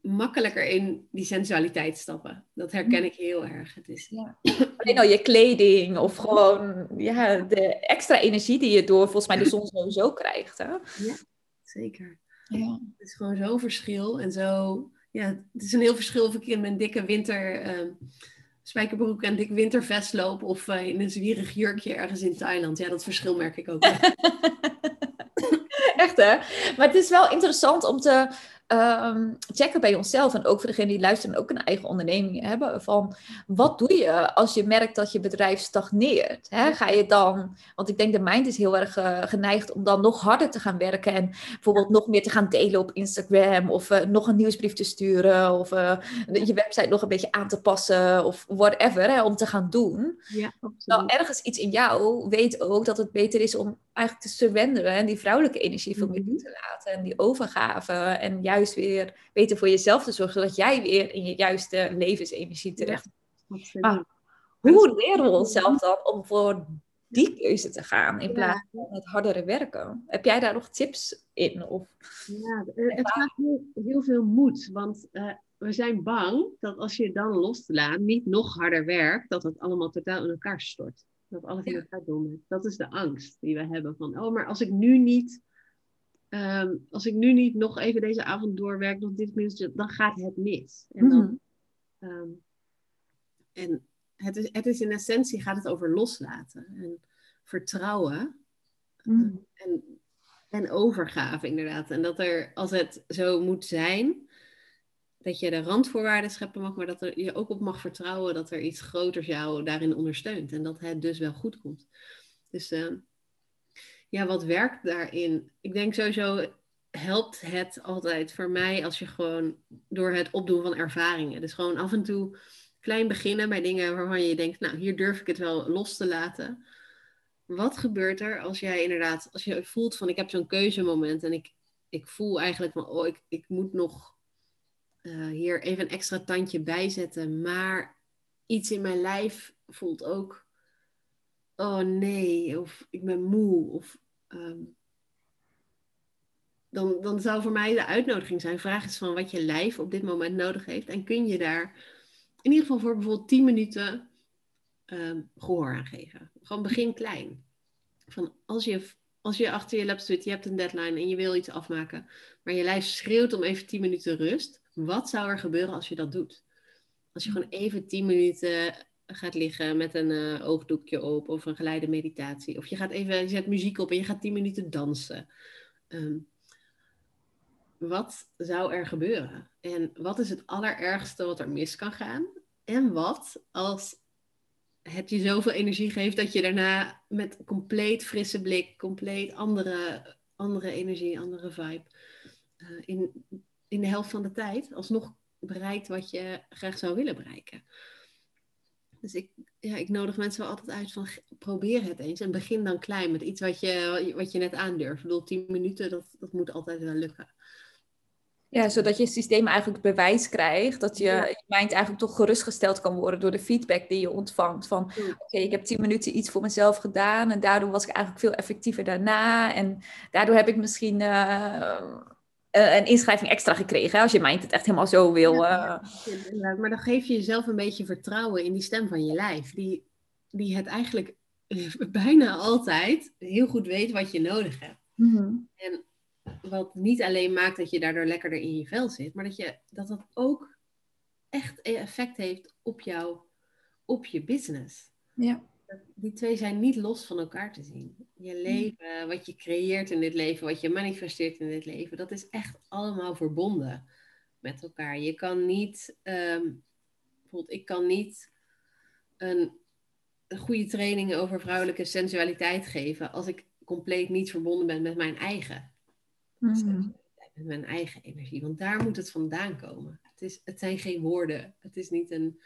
makkelijker in die sensualiteit stappen. Dat herken ik heel erg. Het is... ja. Alleen al je kleding of gewoon ja, de extra energie die je door volgens mij de zon sowieso krijgt. Hè? Ja, zeker. Ja. Het is gewoon zo'n verschil. En zo, ja, het is een heel verschil of ik in mijn dikke winter uh, spijkerbroek en dik wintervest loop of uh, in een zwierig jurkje ergens in Thailand. Ja, dat verschil merk ik ook. Echt hè? Maar het is wel interessant om te um, checken bij onszelf en ook voor degenen die luisteren ook een eigen onderneming hebben. Van wat doe je als je merkt dat je bedrijf stagneert? Hè? Ga je dan, want ik denk de mind is heel erg uh, geneigd om dan nog harder te gaan werken en bijvoorbeeld nog meer te gaan delen op Instagram of uh, nog een nieuwsbrief te sturen of uh, je website nog een beetje aan te passen of whatever hè, om te gaan doen. Ja, nou, ergens iets in jou weet ook dat het beter is om eigenlijk te surrenderen en die vrouwelijke energie veel meer mhm. toe te laten en die overgave en juist weer beter voor jezelf te zorgen, zodat jij weer in je juiste levensenergie terecht komt. maar hoe leren we onszelf dan om voor die keuze te gaan in plaats van het hardere werken. Heb jij daar nog tips in? Of... Ja, het gaat heel, heel veel moed, want uh, we zijn bang dat als je dan loslaat, niet nog harder werkt, dat het allemaal totaal in elkaar stort. Dat alles in elkaar dondert. Dat is de angst die we hebben van, oh, maar als ik nu niet, um, als ik nu niet nog even deze avond doorwerk, nog dit mis, dan gaat het mis. En, dan, um, en het, is, het is in essentie gaat het over loslaten en vertrouwen. Mm. En, en overgave inderdaad. En dat er, als het zo moet zijn, dat je de randvoorwaarden scheppen mag, maar dat er, je ook op mag vertrouwen dat er iets groters jou daarin ondersteunt. En dat het dus wel goed komt. Dus uh, ja, wat werkt daarin? Ik denk sowieso helpt het altijd voor mij als je gewoon door het opdoen van ervaringen. Dus gewoon af en toe klein beginnen bij dingen waarvan je denkt, nou hier durf ik het wel los te laten. Wat gebeurt er als jij inderdaad, als je voelt van ik heb zo'n keuzemoment en ik, ik voel eigenlijk van oh ik, ik moet nog uh, hier even een extra tandje bijzetten. Maar iets in mijn lijf voelt ook, oh nee, of ik ben moe. Of, ehm, dan, dan zou voor mij de uitnodiging zijn, vraag eens van wat je lijf op dit moment nodig heeft. En kun je daar in ieder geval voor bijvoorbeeld 10 minuten um, gehoor aan geven. Gewoon begin klein. Van als je als je achter je laptop zit, je hebt een deadline en je wil iets afmaken, maar je lijf schreeuwt om even 10 minuten rust, wat zou er gebeuren als je dat doet? Als je gewoon even 10 minuten gaat liggen met een uh, oogdoekje op of een geleide meditatie. Of je gaat even, je zet muziek op en je gaat 10 minuten dansen. Ehm, wat zou er gebeuren? En wat is het allerergste wat er mis kan gaan? En wat als het je zoveel energie geeft dat je daarna met compleet frisse blik, compleet andere, andere energie, andere vibe, uh, in in de helft van de tijd alsnog bereikt wat je graag zou willen bereiken. Dus ik, ja, ik nodig mensen wel altijd uit van probeer het eens en begin dan klein met iets wat je, wat je net aandurft. Ik bedoel, tien minuten, dat, dat moet altijd wel lukken. Ja, zodat je systeem eigenlijk bewijs krijgt dat je, je mind eigenlijk toch gerustgesteld kan worden door de feedback die je ontvangt. Van oké, ik heb tien minuten iets voor mezelf gedaan en daardoor was ik eigenlijk veel effectiever daarna. En daardoor heb ik misschien uh, uh, een inschrijving extra gekregen. Als je mind het echt helemaal zo wil. Ja, uh... maar dan geef je jezelf een beetje vertrouwen in die stem van je lijf. Die, die het eigenlijk bijna altijd heel goed weet wat je nodig hebt. Mm En wat niet alleen maakt dat je daardoor lekkerder in je vel zit, maar dat je, dat, dat ook echt effect heeft op jou, op je business. Ja die twee zijn niet los van elkaar te zien. Je hmm. leven, wat je creëert in dit leven, wat je manifesteert in dit leven, dat is echt allemaal verbonden met elkaar. Je kan niet, um, bijvoorbeeld, ik kan niet een, een goede training over vrouwelijke sensualiteit geven als ik compleet niet verbonden ben met mijn eigen mm. met mijn eigen energie. Want daar moet het vandaan komen. Het, is, het zijn geen woorden. Het is niet een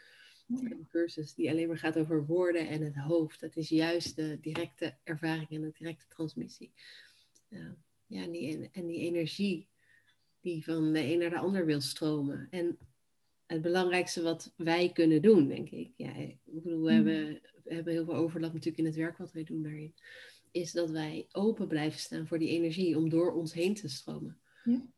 een cursus die alleen maar gaat over woorden en het hoofd. Dat is juist de directe ervaring en de directe transmissie. ja, en die, en die energie die van de een naar de ander wil stromen. En het belangrijkste wat wij kunnen doen, denk ik. Ja, ik bedoel, we, hmm. hebben, we hebben heel veel overlap natuurlijk in het werk wat wij doen daarin. Is dat wij open blijven staan voor die energie om door ons heen te stromen. Ja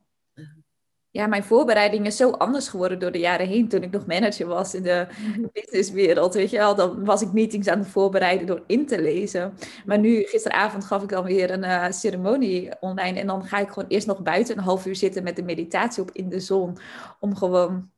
ja, mijn voorbereiding is zo anders geworden door de jaren heen. Toen ik nog manager was in de businesswereld, weet je wel. Dan was ik meetings aan het voorbereiden door in te lezen. Maar nu, gisteravond gaf ik dan weer een uh, ceremonie online. En dan ga ik gewoon eerst nog buiten een half uur zitten met de meditatie op in de zon. Om gewoon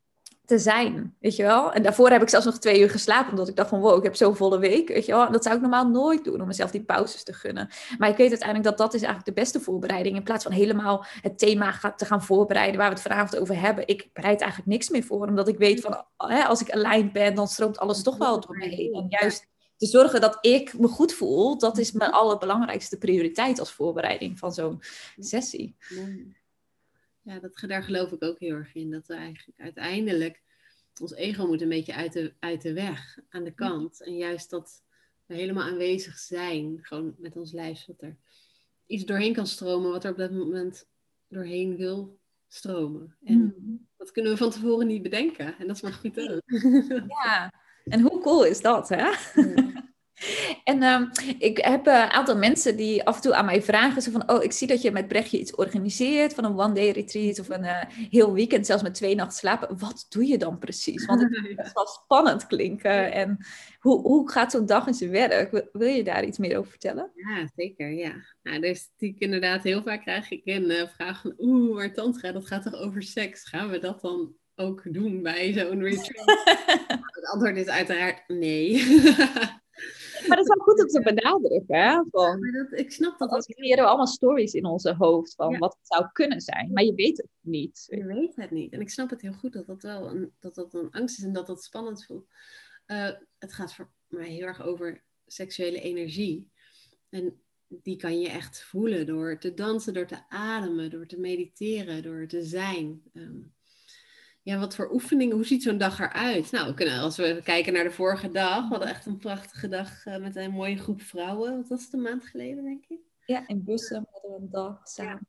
te zijn, weet je wel. En daarvoor heb ik zelfs nog twee uur geslapen, omdat ik dacht van wow, ik heb zo'n volle week, weet je wel. dat zou ik normaal nooit doen, om mezelf die pauzes te gunnen. Maar ik weet uiteindelijk dat dat is eigenlijk de beste voorbereiding. In plaats van helemaal het thema te gaan voorbereiden waar we het vanavond over hebben. Ik bereid eigenlijk niks meer voor, omdat ik weet van hè, als ik aligned ben, dan stroomt alles toch wel door me heen. En juist te zorgen dat ik me goed voel, dat is mijn allerbelangrijkste prioriteit als voorbereiding van zo'n sessie. Ja, dat, daar geloof ik ook heel erg in. Dat we eigenlijk uiteindelijk ons ego moet een beetje uit de, uit de weg, aan de kant. En juist dat we helemaal aanwezig zijn, gewoon met ons lijf, zodat er iets doorheen kan stromen wat er op dat moment doorheen wil stromen. En mm. dat kunnen we van tevoren niet bedenken. En dat is maar goed ook. Ja, en hoe cool is dat, hè? En ehm, ik heb een aantal mensen die af en toe aan mij vragen: zo van, Oh, ik zie dat je met Brechtje iets organiseert van een one-day retreat of een uh, heel weekend, zelfs met twee nachten slapen. Wat doe je dan precies? Want het is wel spannend klinken. En hoe, hoe gaat zo'n dag in zijn werk? Wil je daar iets meer over vertellen? Ja, zeker. Ja. Nou, dus die inderdaad heel vaak krijg ik een uh, vraag van: Oeh, maar Tantra, dat gaat toch over seks? Gaan we dat dan ook doen bij zo'n retreat? het antwoord is uiteraard nee. maar dat is wel goed om te benadrukken. Hè? Van, ja, dat, ik snap dat. We creëren allemaal stories in onze hoofd van wat het zou kunnen zijn, maar je weet het niet. Je weet het niet. En ik snap het heel goed dat dat wel een, dat dat een angst is en dat dat spannend voelt. Uh, het gaat voor mij heel erg over seksuele energie. En die kan je echt voelen door te dansen, door te ademen, door te mediteren, door te zijn. Um, ja, wat voor oefeningen, hoe ziet zo'n dag eruit? Nou, we kunnen, als we kijken naar de vorige dag, we hadden echt een prachtige dag uh, met een mooie groep vrouwen. Wat was het, een maand geleden, denk ik? Ja, in Bussen hadden we een dag samen.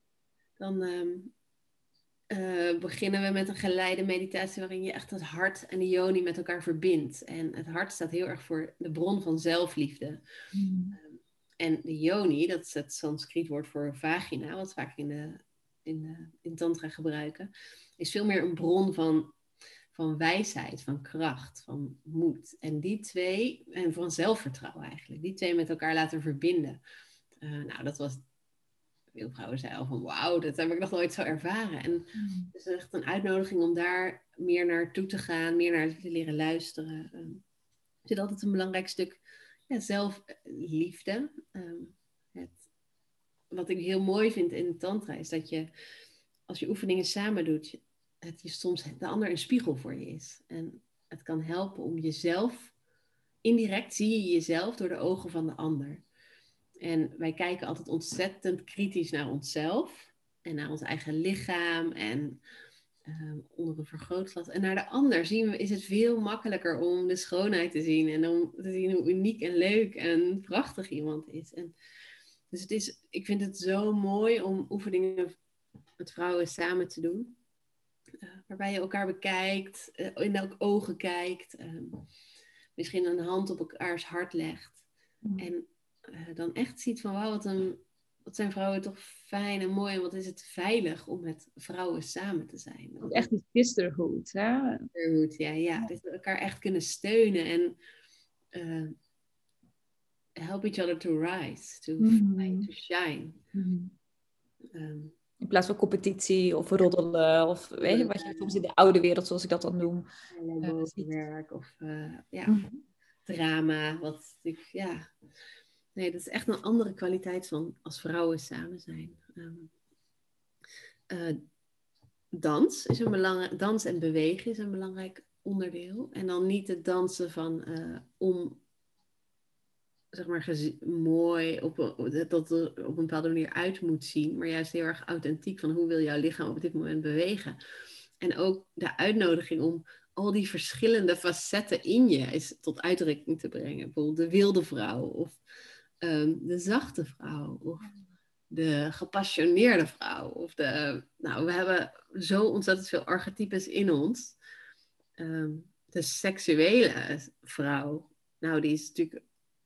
Dan um, uh, beginnen we met een geleide meditatie waarin je echt het hart en de yoni met elkaar verbindt. En het hart staat heel erg voor de bron van zelfliefde. Mm. Um, en de yoni, dat is het Sanskriet woord voor vagina, wat vaak in de, in, de, in tantra gebruiken is veel meer een bron van, van wijsheid, van kracht, van moed. En die twee, en van zelfvertrouwen eigenlijk, die twee met elkaar laten verbinden. Uh, nou, dat was, veel vrouwen zeiden al van wauw, dat heb ik nog nooit zo ervaren. En mm. het is echt een uitnodiging om daar meer naartoe te gaan, meer naar te leren luisteren. Uh, er zit altijd een belangrijk stuk ja, zelfliefde. Het, wat ik heel mooi vind in tantra is dat je als je oefeningen samen doet, het je soms de ander een spiegel voor je is. En het kan helpen om jezelf, indirect zie je jezelf door de ogen van de ander. En wij kijken altijd ontzettend kritisch naar onszelf en naar ons eigen lichaam en uh, onder een vergrootglas. En naar de ander zien we, is het veel makkelijker om de schoonheid te zien en om te zien hoe uniek en leuk en prachtig iemand is. En dus het is, ik vind het zo mooi om oefeningen met vrouwen samen te doen. Uh, waarbij je elkaar bekijkt, uh, in elk ogen kijkt, uh, misschien een hand op elkaars hart legt. Mm. En eh, dan echt ziet van wauw, wat, een, wat zijn vrouwen toch fijn en mooi en wat is het veilig om met vrouwen samen te zijn. Echt die sisterhood, hè? Sisterhood, ja, ja. Dat we elkaar echt kunnen steunen en help each other to rise, to, mm. to shine. Mm. Um, in plaats van competitie of roddelen of weet je, wat je soms in de oude wereld, zoals ik dat dan noem. Uh, werk of uh, ja, mm -hmm. drama. Wat ja. Nee, dat is echt een andere kwaliteit van als vrouwen samen zijn. Um, uh, dans is een belangrijk, dans en bewegen is een belangrijk onderdeel. En dan niet het dansen van om zeg maar, mooi op, dat er op een bepaalde manier uit moet zien, maar juist heel erg authentiek van hoe wil jouw lichaam op dit moment bewegen. En ook de uitnodiging om al die verschillende facetten in je is tot uitdrukking te brengen. Bijvoorbeeld de wilde vrouw of um, de zachte vrouw of de gepassioneerde vrouw. Of de, nou, we hebben zo ontzettend veel archetypes in ons. Um, de seksuele vrouw, nou, die is natuurlijk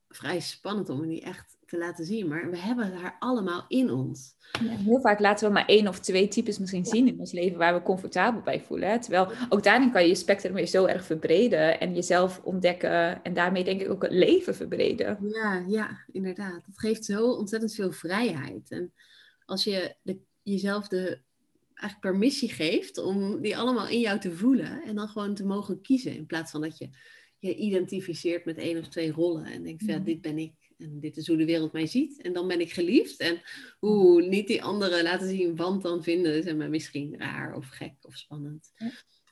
vrij spannend om die echt te laten zien. Maar we hebben haar allemaal in ons. Ja, heel vaak laten we maar één of twee types misschien zien in ons leven waar we comfortabel bij voelen. Hè? Terwijl ook daarin kan je je spectrum weer zo erg verbreden en jezelf ontdekken. En daarmee denk ik ook het leven verbreden. Ja, ja, inderdaad. Het geeft zo ontzettend veel vrijheid. En als je de, jezelf de eigenlijk permissie geeft om die allemaal in jou te voelen en dan gewoon te mogen kiezen in plaats van dat je je identificeert met één of twee rollen en denkt, ja, mhm. dit ben ik en dit is hoe de wereld mij ziet en dan ben ik geliefd en hoe niet die anderen laten zien, want dan vinden ze me misschien raar of gek of spannend.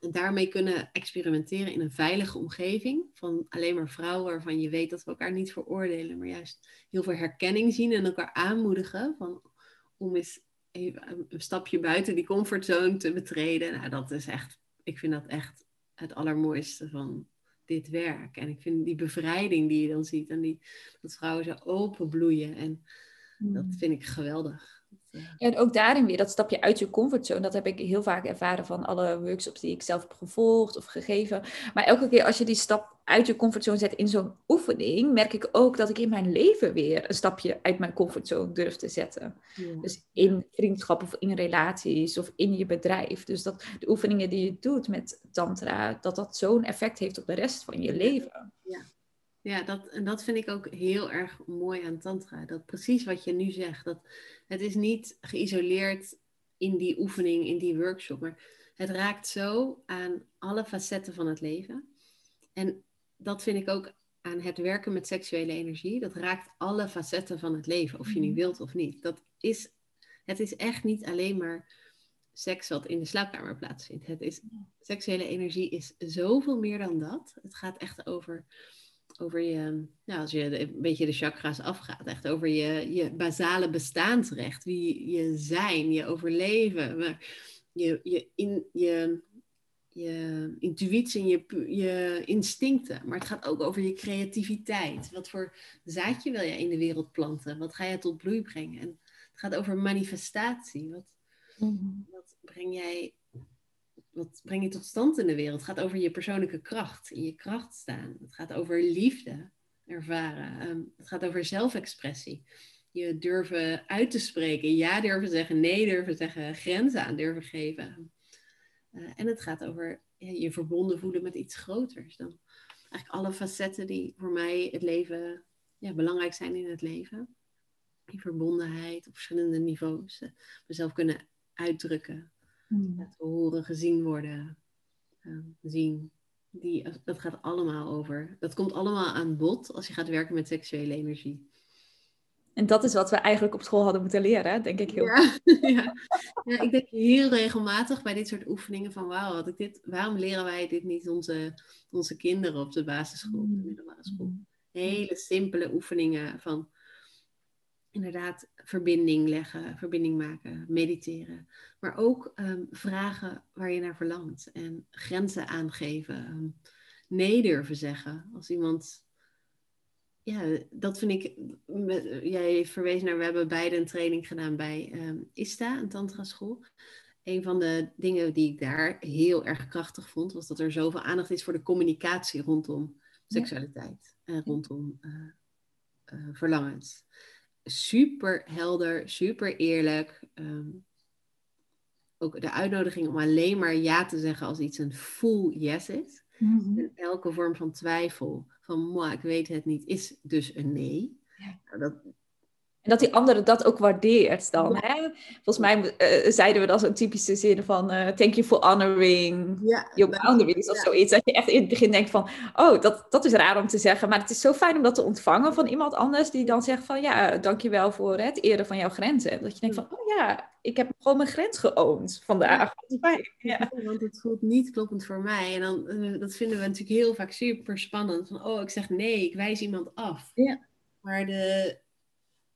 En daarmee kunnen experimenteren in een veilige omgeving van alleen maar vrouwen waarvan je weet dat we elkaar niet veroordelen, maar juist heel veel herkenning zien en elkaar aanmoedigen van, om eens even een stapje buiten die comfortzone te betreden. Nou, dat is echt, ik vind dat echt het allermooiste van, dit werk. En ik vind die bevrijding die je dan ziet en die, dat vrouwen zo open bloeien. En dat mm. vind ik geweldig. En ook daarin weer dat stapje uit je comfortzone. Dat heb ik heel vaak ervaren van alle workshops die ik zelf heb gevolgd of gegeven. Maar elke keer als je die stap uit je comfortzone zet in zo'n oefening, merk ik ook dat ik in mijn leven weer een stapje uit mijn comfortzone durf te zetten. Dus in vriendschap of in relaties of in je bedrijf. Dus dat de oefeningen die je doet met tantra, dat dat zo'n effect heeft op de rest van je leven. Ja. Ja, dat, en dat vind ik ook heel erg mooi aan Tantra. Dat precies wat je nu zegt. Dat het is niet geïsoleerd in die oefening, in die workshop. Maar het raakt zo aan alle facetten van het leven. En dat vind ik ook aan het werken met seksuele energie. Dat raakt alle facetten van het leven, of je nu mhm. wilt of niet. Dat is, het is echt niet alleen maar seks wat in de slaapkamer plaatsvindt. Het is, seksuele energie is zoveel meer dan dat. Het gaat echt over over je, nou, als je een beetje de chakra's afgaat, echt over je, je basale bestaansrecht, wie je zijn, je overleven, maar je, je, in, je, je intuïtie en je, je instincten. Maar het gaat ook over je creativiteit. Wat voor zaadje wil jij in de wereld planten? Wat ga je tot bloei brengen? En het gaat over manifestatie. Wat, mhm. wat breng jij wat breng je tot stand in de wereld? Het gaat over je persoonlijke kracht, in je kracht staan. Het gaat over liefde ervaren. Um, het gaat over zelfexpressie. Je durven uit te spreken, ja durven zeggen, nee durven zeggen, grenzen aan durven geven. Uh, en het gaat over je verbonden voelen met iets groters dan eigenlijk alle facetten die voor mij het leven ja, belangrijk zijn in het leven. Die verbondenheid op verschillende niveaus. Uh, mezelf kunnen uitdrukken, Laten horen, gezien worden, uh, zien. Die, dat gaat allemaal over. Dat komt allemaal aan bod als je gaat werken met seksuele energie. En dat is wat we eigenlijk op school hadden moeten leren, denk ik heel. Ja, ja. ja, ik denk heel regelmatig bij dit soort oefeningen van wauw, had ik dit, waarom leren wij dit niet onze, onze kinderen op de basisschool, de middelbare school? Hmm. Hele simpele oefeningen van inderdaad verbinding leggen, verbinding maken, mediteren. Maar ook ehm, vragen waar je naar verlangt en grenzen aangeven. Um, nee durven zeggen. Als iemand. Ja, dat vind ik. Jij verwees naar, we hebben beide een training gedaan bij um, ISTA, een tantra school. Een van de dingen die ik daar heel erg krachtig vond, was dat er zoveel aandacht is voor de communicatie rondom seksualiteit en rondom uh, uh, verlangens super helder, super eerlijk. Ehm, ook de uitnodiging om alleen maar ja te zeggen als iets een full yes is. Mhm. En elke vorm van twijfel, van moi, ik weet het niet, is dus een nee. Ja. Nou, dat, en dat die andere dat ook waardeert dan. Hè? Volgens mij uh, zeiden we dat een typische zin van uh, thank you for honoring ja, your boundaries of zoiets. Dat je echt in het begin denkt van, oh, dat, dat is raar om te zeggen. Maar het is zo fijn om dat te ontvangen van iemand anders die dan zegt van, ja, dankjewel voor het eren van jouw grenzen. Dat je denkt van, oh ja, ik heb gewoon mijn grens geoond vandaag. Ja, want het voelt niet kloppend voor mij. En dan, uh, dat vinden we natuurlijk heel vaak super spannend. Van, oh, ik zeg nee, ik wijs iemand af. Ja. Maar de,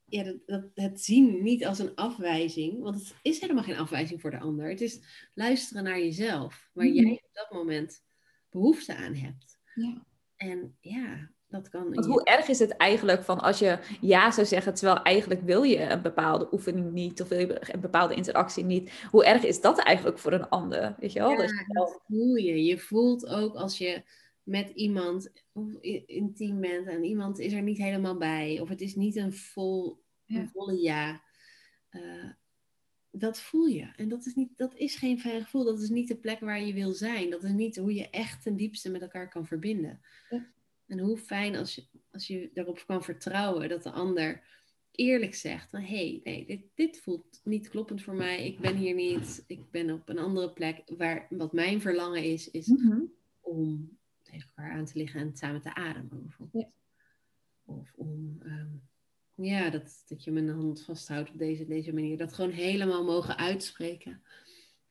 ja, dat, dat, het zien niet als een afwijzing, want het is helemaal geen afwijzing voor de ander. Het is luisteren naar jezelf, waar jij op dat moment behoefte aan hebt. Ja. En ja, dat kan. Want hoe erg is het eigenlijk van als je ja zou zeggen, terwijl eigenlijk wil je een bepaalde oefening niet of wil je een bepaalde interactie niet. Hoe erg is dat eigenlijk voor een ander? Weet je wel? Ja, dat voel je. Je voelt ook als je met iemand intiem bent en iemand is er niet helemaal bij, of het is niet een, vol, een volle ja. Uh, dat voel je. En dat is, niet, dat is geen fijn gevoel. Dat is niet de plek waar je wil zijn. Dat is niet hoe je echt ten diepste met elkaar kan verbinden. Ja. En hoe fijn als je, als je daarop kan vertrouwen dat de ander eerlijk zegt: hé, hey, nee, dit, dit voelt niet kloppend voor mij. Ik ben hier niet. Ik ben op een andere plek. Waar, wat mijn verlangen is, is mhm. om tegen elkaar aan te liggen en samen te ademen bijvoorbeeld. Ja. Of om, ehm, ja, dat, dat je mijn hand vasthoudt op deze, deze manier. Dat gewoon helemaal mogen uitspreken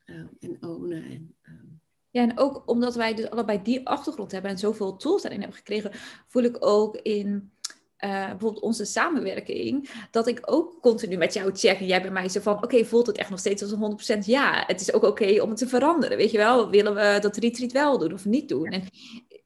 um, en ownen. En, ehm, ja, en ook omdat wij dus allebei die achtergrond hebben en zoveel tools daarin hebben gekregen, voel ik ook in uh, bijvoorbeeld onze samenwerking, dat ik ook continu met jou check. En jij bij mij zo van, oké, voelt het echt nog steeds als een 100% ja? Het is ook oké om het te veranderen, weet je wel? Willen we dat retreat wel doen of niet doen? En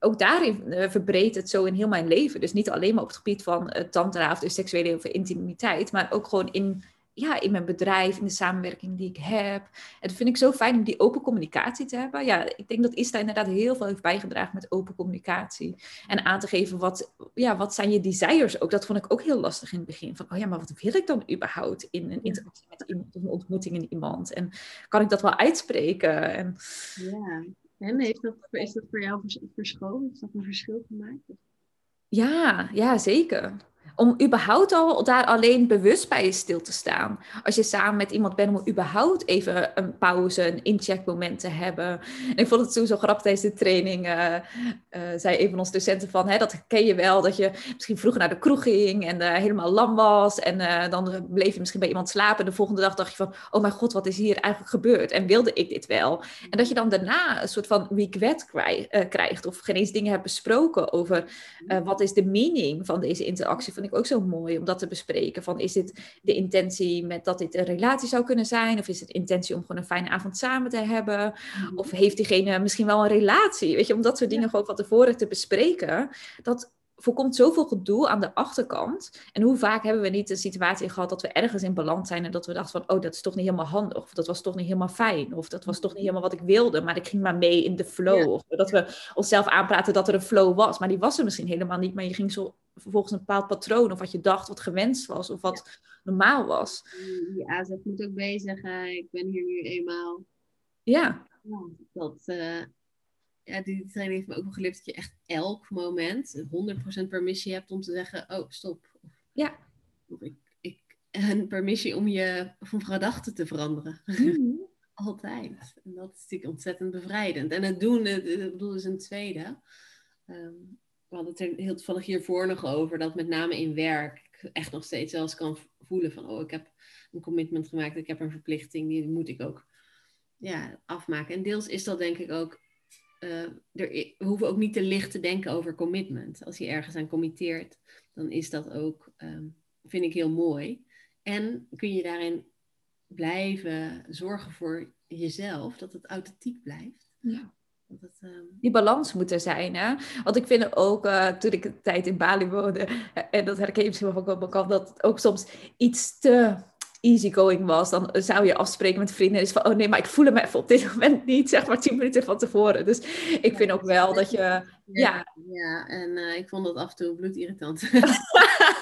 ook daarin uh, verbreedt het zo in heel mijn leven. Dus niet alleen maar op het gebied van uh, tantra of de seksuele of intimiteit, maar ook gewoon in ja, in mijn bedrijf, in de samenwerking die ik heb. En dat vind ik zo fijn om die open communicatie te hebben. Ja, ik denk dat Ista inderdaad heel veel heeft bijgedragen met open communicatie. En aan te geven wat, ja, wat zijn je desires ook. Dat vond ik ook heel lastig in het begin. Van, oh ja, maar wat wil ik dan überhaupt in een interactie met iemand, of een ontmoeting in iemand? En kan ik dat wel uitspreken? En, ja, en heeft dat, is dat voor jou verschoven? Is dat een verschil gemaakt? Ja, ja, zeker om überhaupt al daar alleen bewust bij stil te staan. Als je samen met iemand bent, om überhaupt even een pauze, een incheckmoment te hebben. En ik vond het toen zo grappig tijdens de training, uh, zei een van onze docenten van, hè, dat ken je wel, dat je misschien vroeger naar de kroeg ging en uh, helemaal lam was. En dan bleef je misschien bij iemand slapen. En de volgende dag dacht je van, oh mijn god, wat is hier eigenlijk gebeurd? En wilde ik dit wel? En dat je dan daarna een soort van regret krijgt, of geen eens dingen hebt besproken over wat is de meaning van deze interactie vind ik ook zo mooi om dat te bespreken. Van is dit de intentie met dat dit een relatie zou kunnen zijn? Of is het intentie om gewoon een fijne avond samen te hebben? Mhm. Of heeft diegene misschien wel een relatie? Weet je, om dat soort dingen gewoon van tevoren te bespreken. Dat voorkomt zoveel gedoe aan de achterkant. En hoe vaak hebben we niet een situatie gehad dat we ergens in balans zijn en dat we dachten van, oh, dat is toch niet helemaal handig, of dat was toch niet helemaal fijn, of dat was toch niet helemaal wat ik wilde, maar ik ging maar mee in de flow. Of dat we onszelf aanpraten dat er een flow was, maar die was er misschien helemaal niet, maar je ging zo volgens een bepaald patroon, of wat je dacht wat gewenst was, of wat normaal was. Ja, ze moet ook bezig, ik ben hier nu eenmaal. Ja. dat, uh, ja, die training heeft me ook wel geleerd dat je echt elk moment 100% permissie hebt om te zeggen, oh, stop. Ja. Of ik, ik, een permissie om je van gedachten te veranderen. Mhm. Altijd. En dat is natuurlijk ontzettend bevrijdend. En het doen, ik bedoel, is een tweede. Um, we hadden het er heel toevallig hiervoor nog over, dat met name in werk ik echt nog steeds zelfs kan voelen van, oh, ik heb een commitment gemaakt, ik heb een verplichting, die moet ik ook ja, afmaken. En deels is dat denk ik ook uh, er, we hoeven ook niet te licht te denken over commitment. Als je ergens aan committeert, dan is dat ook, ehm, vind ik heel mooi. En kun je daarin blijven zorgen voor jezelf, dat het authentiek blijft. Ja. Het, um... Die balans moet er zijn. Hè? Want ik vind ook, uh, toen ik een tijd in Bali woonde, eh, en dat herken je misschien wel van kant, dat het ook soms iets te easygoing was, dan zou je afspreken met vrienden. Is van, oh nee, maar ik voel hem even op dit moment niet, zeg maar tien minuten van tevoren. Dus ik vind ook wel dat je, ja. Ja, en uh, ik vond dat af en toe bloedirritant.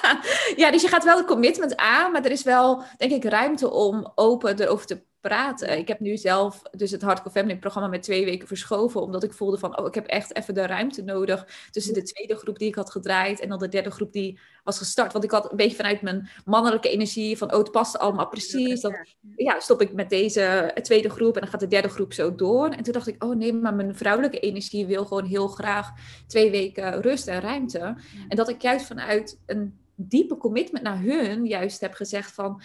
ja, dus je gaat wel een commitment aan, maar er is wel, denk ik, ruimte om open erover te praten. Ik heb nu zelf dus het Hardcore Family programma met twee weken verschoven, omdat ik voelde van, oh, ik heb echt even de ruimte nodig tussen de tweede groep die ik had gedraaid en dan de derde groep die was gestart. Want ik had een beetje vanuit mijn mannelijke energie van, oh, het past allemaal precies. Dan ja, stop ik met deze tweede groep en dan gaat de derde groep zo door. En toen dacht ik, oh nee, maar mijn vrouwelijke energie wil gewoon heel graag twee weken rust en ruimte. En dat ik juist vanuit een diepe commitment naar hun juist heb gezegd van,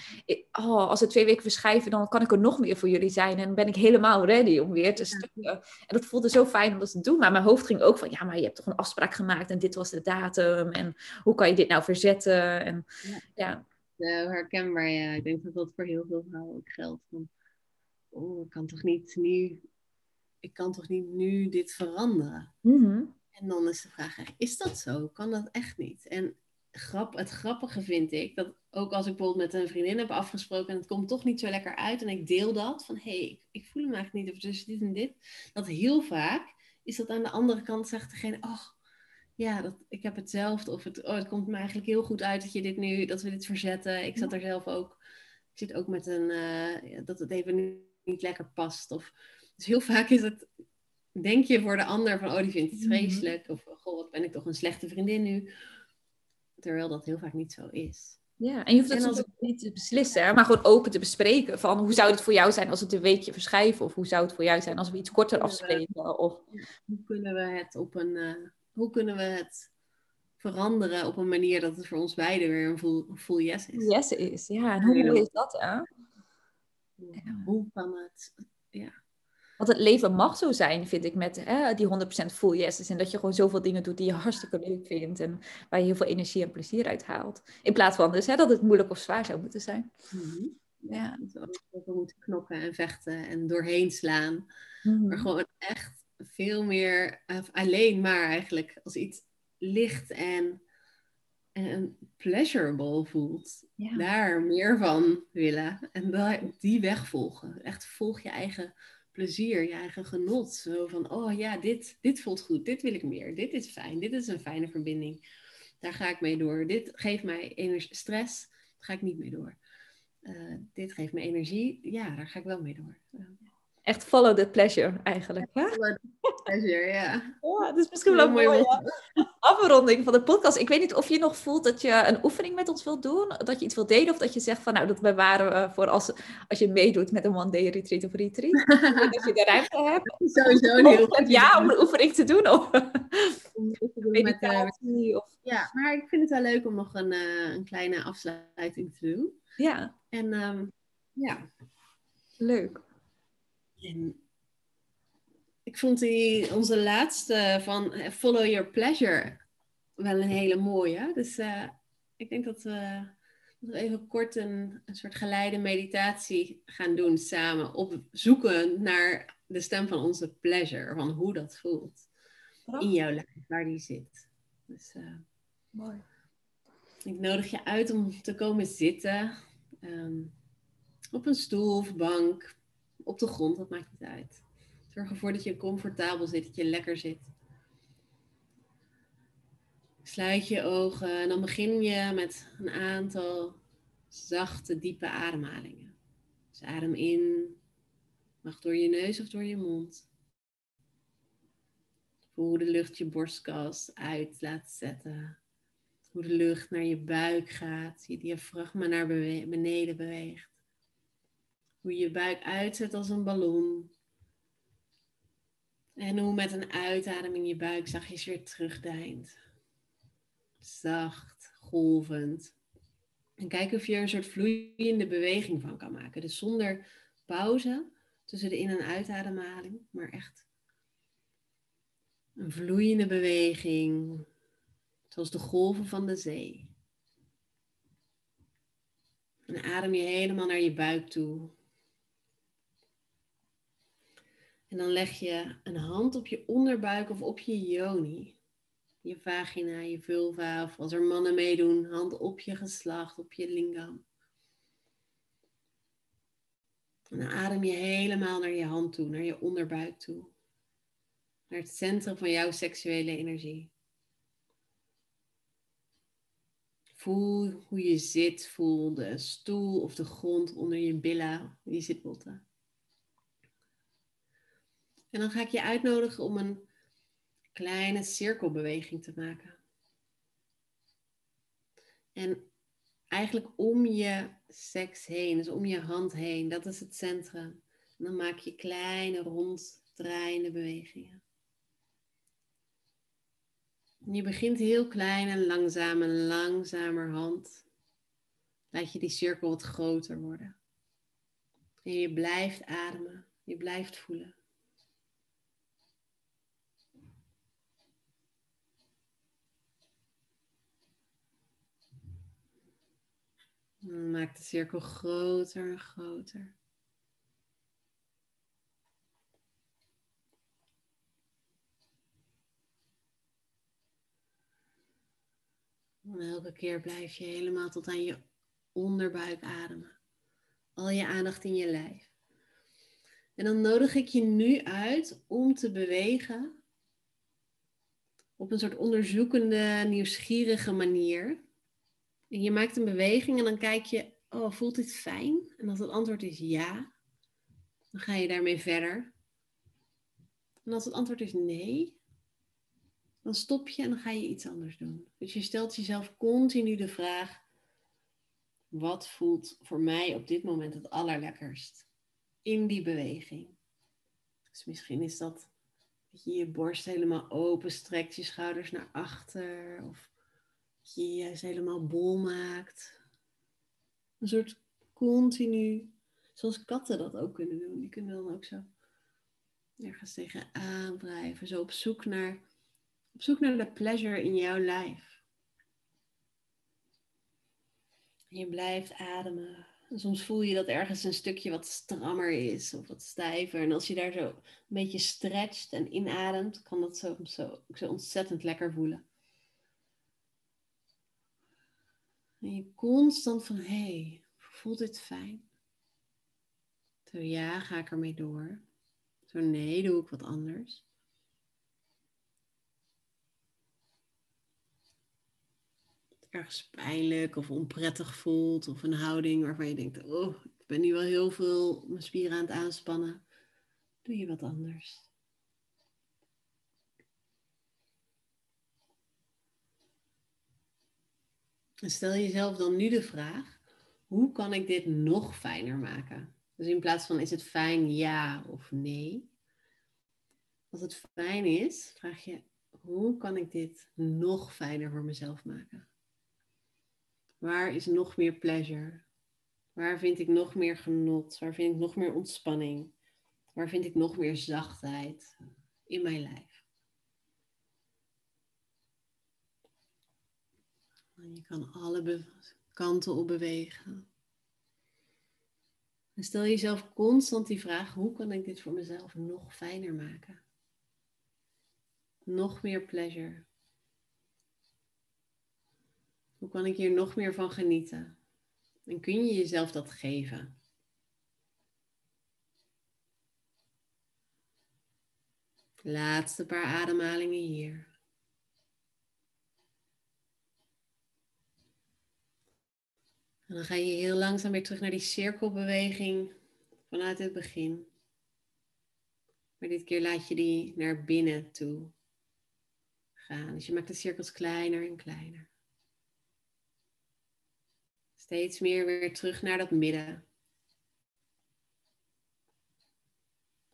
oh, als we twee weken verschijven, dan kan ik er nog meer voor jullie zijn en ben ik helemaal ready om weer te stukken. En dat voelde zo fijn om dat te doen, maar mijn hoofd ging ook van, ja, maar je hebt toch een afspraak gemaakt en dit was de datum en hoe kan je dit nou verzetten? En, ja. ja. herkenbaar, ja. Ik denk dat dat voor heel veel vrouwen ook geldt. Van, oh, ik kan toch niet nu, ik kan toch niet nu dit veranderen? Mhm. En dan is de vraag, is dat zo? Kan dat echt niet? En grap, het grappige vind ik, dat ook als ik bijvoorbeeld met een vriendin heb afgesproken en het komt toch niet zo lekker uit en ik deel dat, van hé, hey, ik, ik, voel hem eigenlijk niet of tussen dit en dit, dat heel vaak is dat aan de andere kant zegt degene, oh, ja, dat, ik heb hetzelfde, of het, oh, het komt me eigenlijk heel goed uit dat je dit nu, dat we dit verzetten. Ik zat er zelf ook, ik zit ook met een, uh, dat het even niet lekker past. Of, dus heel vaak is het, denk je voor de ander van, oh, die vindt het mhm. vreselijk, of goh, wat ben ik toch een slechte vriendin nu. Terwijl dat heel vaak niet zo is. Ja, en je hoeft het als... niet te beslissen, maar gewoon open te bespreken. Van hoe zou het voor jou zijn als het een weekje verschuiven? Of hoe zou het voor jou zijn als we iets korter afspreken? Of... Hoe kunnen we het op een uh, hoe kunnen we het veranderen op een manier dat het voor ons beiden weer een full, full yes is? Yes is, ja. En hoe mooi is dat, hè? Hoe kan het, ja. Want het leven mag zo zijn, vind ik, met hè, die 100% full yes. En dat je gewoon zoveel dingen doet die je hartstikke leuk vindt. En waar je heel veel energie en plezier uit haalt. In plaats van dus hè, dat het moeilijk of zwaar zou moeten zijn. Mhm. Ja. We moeten knokken en vechten en doorheen slaan. Mm Maar gewoon echt veel meer, alleen maar eigenlijk, als iets licht en, pleasurable voelt, daar meer van willen. En die weg volgen. Echt volg je eigen plezier, je eigen genot. Zo van, oh ja, dit, dit voelt goed, dit wil ik meer, dit is fijn, dit is een fijne verbinding. Daar ga ik mee door. Dit geeft mij stress, daar ga ik niet mee door. Uh, dit geeft me energie, ja, daar ga ik wel mee door. Echt follow the pleasure eigenlijk. Hè? Pleasure, ja. Ja, is misschien wel een mooie afronding van de podcast. Ik weet niet of je nog voelt dat je een oefening met ons wilt doen. Dat je iets wilt delen. Of dat je zegt van nou, dat bewaren we voor als, als je meedoet met een one day retreat of retreat. dat je de ruimte hebt. Sowieso een heel goed Ja, om een oefening te doen. Of meditatie. Of... Ja, maar ik vind het wel leuk om nog een, uh, een kleine afsluiting te doen. Ja. En um, ja. Leuk. En ik vond die, onze laatste van eh, Follow Your Pleasure wel een hele mooie. Dus uh, ik denk dat we, even kort een, een soort geleide meditatie gaan doen samen. Op zoeken naar de stem van onze pleasure. Van hoe dat voelt. In jouw lijf, waar die zit. Dus, uh, Mooi. Ik nodig je uit om te komen zitten. Um, op een stoel of bank op de grond, dat maakt niet uit. Zorg ervoor dat je comfortabel zit, dat je lekker zit. Sluit je ogen en dan begin je met een aantal zachte, diepe ademhalingen. Dus adem in, mag door je neus of door je mond. Voel hoe de lucht je borstkas uit laat zetten. Hoe de lucht naar je buik gaat, je diafragma naar beneden beweegt. Hoe je je buik uitzet als een ballon. En hoe met een uitademing je buik zachtjes weer terugdeint. Zacht, golvend. En kijk of je er een soort vloeiende beweging van kan maken. Dus zonder pauze tussen de in- en uitademhaling, maar echt een vloeiende beweging, zoals de golven van de zee. En adem je helemaal naar je buik toe. En dan leg je een hand op je onderbuik of op je yoni. Je vagina, je vulva. Of als er mannen meedoen, hand op je geslacht, op je lingam. En dan adem je helemaal naar je hand toe, naar je onderbuik toe. Naar het centrum van jouw seksuele energie. Voel hoe je zit. Voel de stoel of de grond onder je billen, je zitbotten. En dan ga ik je uitnodigen om een kleine cirkelbeweging te maken. En eigenlijk om je seks heen, dus om je hand heen, dat is het centrum. En dan maak je kleine ronddraaiende bewegingen. En je begint heel klein en langzaam en langzamerhand laat je die cirkel wat groter worden. En je blijft ademen, je blijft voelen. Maak de cirkel groter en groter. En elke keer blijf je helemaal tot aan je onderbuik ademen. Al je aandacht in je lijf. En dan nodig ik je nu uit om te bewegen op een soort onderzoekende, nieuwsgierige manier. Je maakt een beweging en dan kijk je, oh, voelt dit fijn? En als het antwoord is ja, dan ga je daarmee verder. En als het antwoord is nee, dan stop je en dan ga je iets anders doen. Dus je stelt jezelf continu de vraag, wat voelt voor mij op dit moment het allerlekkerst in die beweging? Dus misschien is dat dat je je borst helemaal open strekt, je schouders naar achter, of dat je juist helemaal bol maakt. Een soort continu, zoals katten dat ook kunnen doen. Die kunnen dan ook zo ergens tegenaan drijven, zo op zoek naar op zoek naar de pleasure in jouw lijf. je blijft ademen. En soms voel je dat ergens een stukje wat strammer is of wat stijver. En als je daar zo een beetje stretcht en inademt, kan dat zo, zo, zo ontzettend lekker voelen. En je constant van, hé, hey, voelt dit fijn? Zo ja, ga ik ermee door. Zo nee, doe ik wat anders. ergens pijnlijk of onprettig voelt of een houding waarvan je denkt, oh, ik ben nu wel heel veel mijn spieren aan het aanspannen, doe je wat anders. En stel jezelf dan nu de vraag, hoe kan ik dit nog fijner maken? Dus in plaats van is het fijn ja of nee. Als het fijn is, vraag je, hoe kan ik dit nog fijner voor mezelf maken? Waar is nog meer pleasure? Waar vind ik nog meer genot? Waar vind ik nog meer ontspanning? Waar vind ik nog meer zachtheid in mijn lijf? Je kan alle kanten op bewegen. En stel jezelf constant die vraag: hoe kan ik dit voor mezelf nog fijner maken? Nog meer pleasure. Hoe kan ik hier nog meer van genieten? En kun je jezelf dat geven? Laatste paar ademhalingen hier. En dan ga je heel langzaam weer terug naar die cirkelbeweging vanuit het begin. Maar dit keer laat je die naar binnen toe gaan. Dus je maakt de cirkels kleiner en kleiner. Steeds meer weer terug naar dat midden.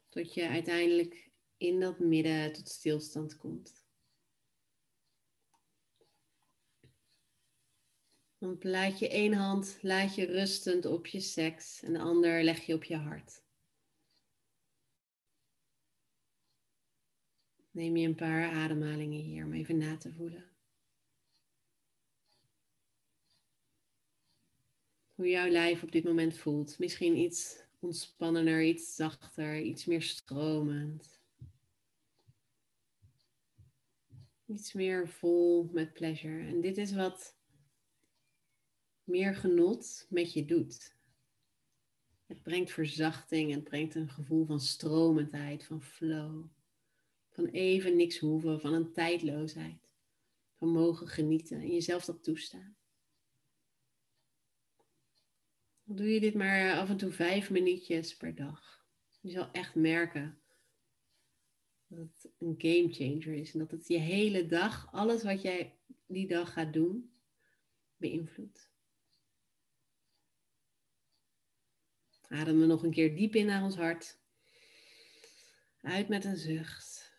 Tot je uiteindelijk in dat midden tot stilstand komt. Dan laat je één hand laat je rustend op je seks en de ander leg je op je hart. Neem je een paar ademhalingen hier om even na te voelen. hoe jouw lijf op dit moment voelt. Misschien iets ontspannender, iets zachter, iets meer stromend. Iets meer vol met pleasure. En dit is wat meer genot met je doet. Het brengt verzachting, het brengt een gevoel van stromendheid, van flow. Van even niks hoeven, van een tijdloosheid. Van mogen genieten en jezelf dat toestaan. doe je dit maar af en toe vijf minuutjes per dag. Je zal echt merken dat het een game changer is. En dat het je hele dag, alles wat jij die dag gaat doen, beïnvloedt. Ademen nog een keer diep in naar ons hart. Uit met een zucht.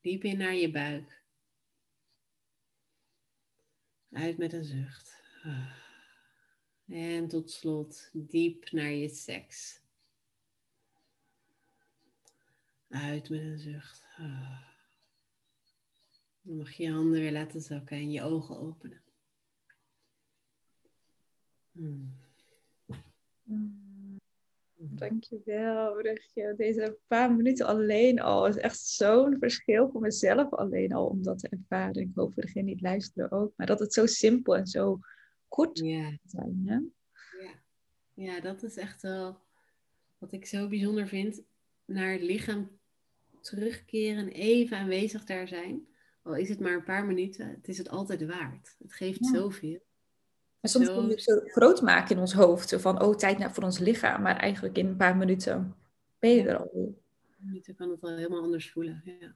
Diep in naar je buik. Uit met een zucht. En tot slot diep naar je seks. Uit met een zucht. Dan mag je je handen weer laten zakken en je ogen openen. Hmm. Dankjewel, Brugje. Deze paar minuten alleen al is echt zo'n verschil voor mezelf alleen al om dat te ervaren. Ik hoop voor degene die het luisteren ook. Maar dat het zo simpel en zo kort ja. zijn. Hè? Ja. ja, dat is echt wel wat ik zo bijzonder vind. Naar het lichaam terugkeren, even aanwezig daar zijn. Al is het maar een paar minuten, het is het altijd waard. Het geeft zoveel. En soms kunnen we het zo groot maken in ons hoofd. Zo van, oh, tijd voor ons lichaam. Maar eigenlijk in een paar minuten ben je er al. minuten kan het wel helemaal anders voelen. Ja.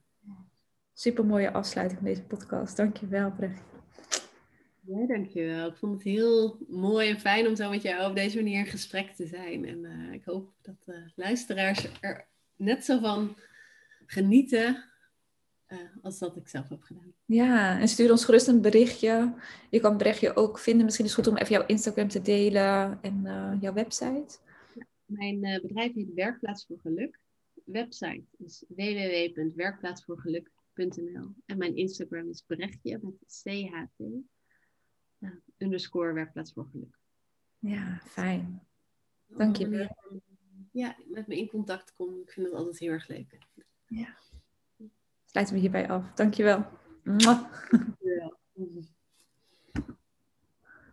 Super mooie afsluiting van deze podcast. Dankjewel, Brecht. Ja, dankjewel. Ik vond het heel mooi en fijn om zo met jou op deze manier in gesprek te zijn. En uh, ik hoop dat de luisteraars er net zo van genieten uh, als dat ik zelf heb gedaan. Ja, en stuur ons gerust een berichtje. Je kan het berichtje ook vinden. Misschien is het goed om even jouw Instagram te delen en uh, jouw website. Mijn bedrijf heet Werkplaats voor Geluk. Website is www.werkplaatsvoorgeluk.nl en mijn Instagram is berichtje met CHT underscore werkplaats voor geluk. Ja, fijn. Dank je wel. Ja, met me in contact komen. Ik vind het altijd heel erg leuk. Ja. Sluiten we hierbij af. Dank je wel. Dankjewel.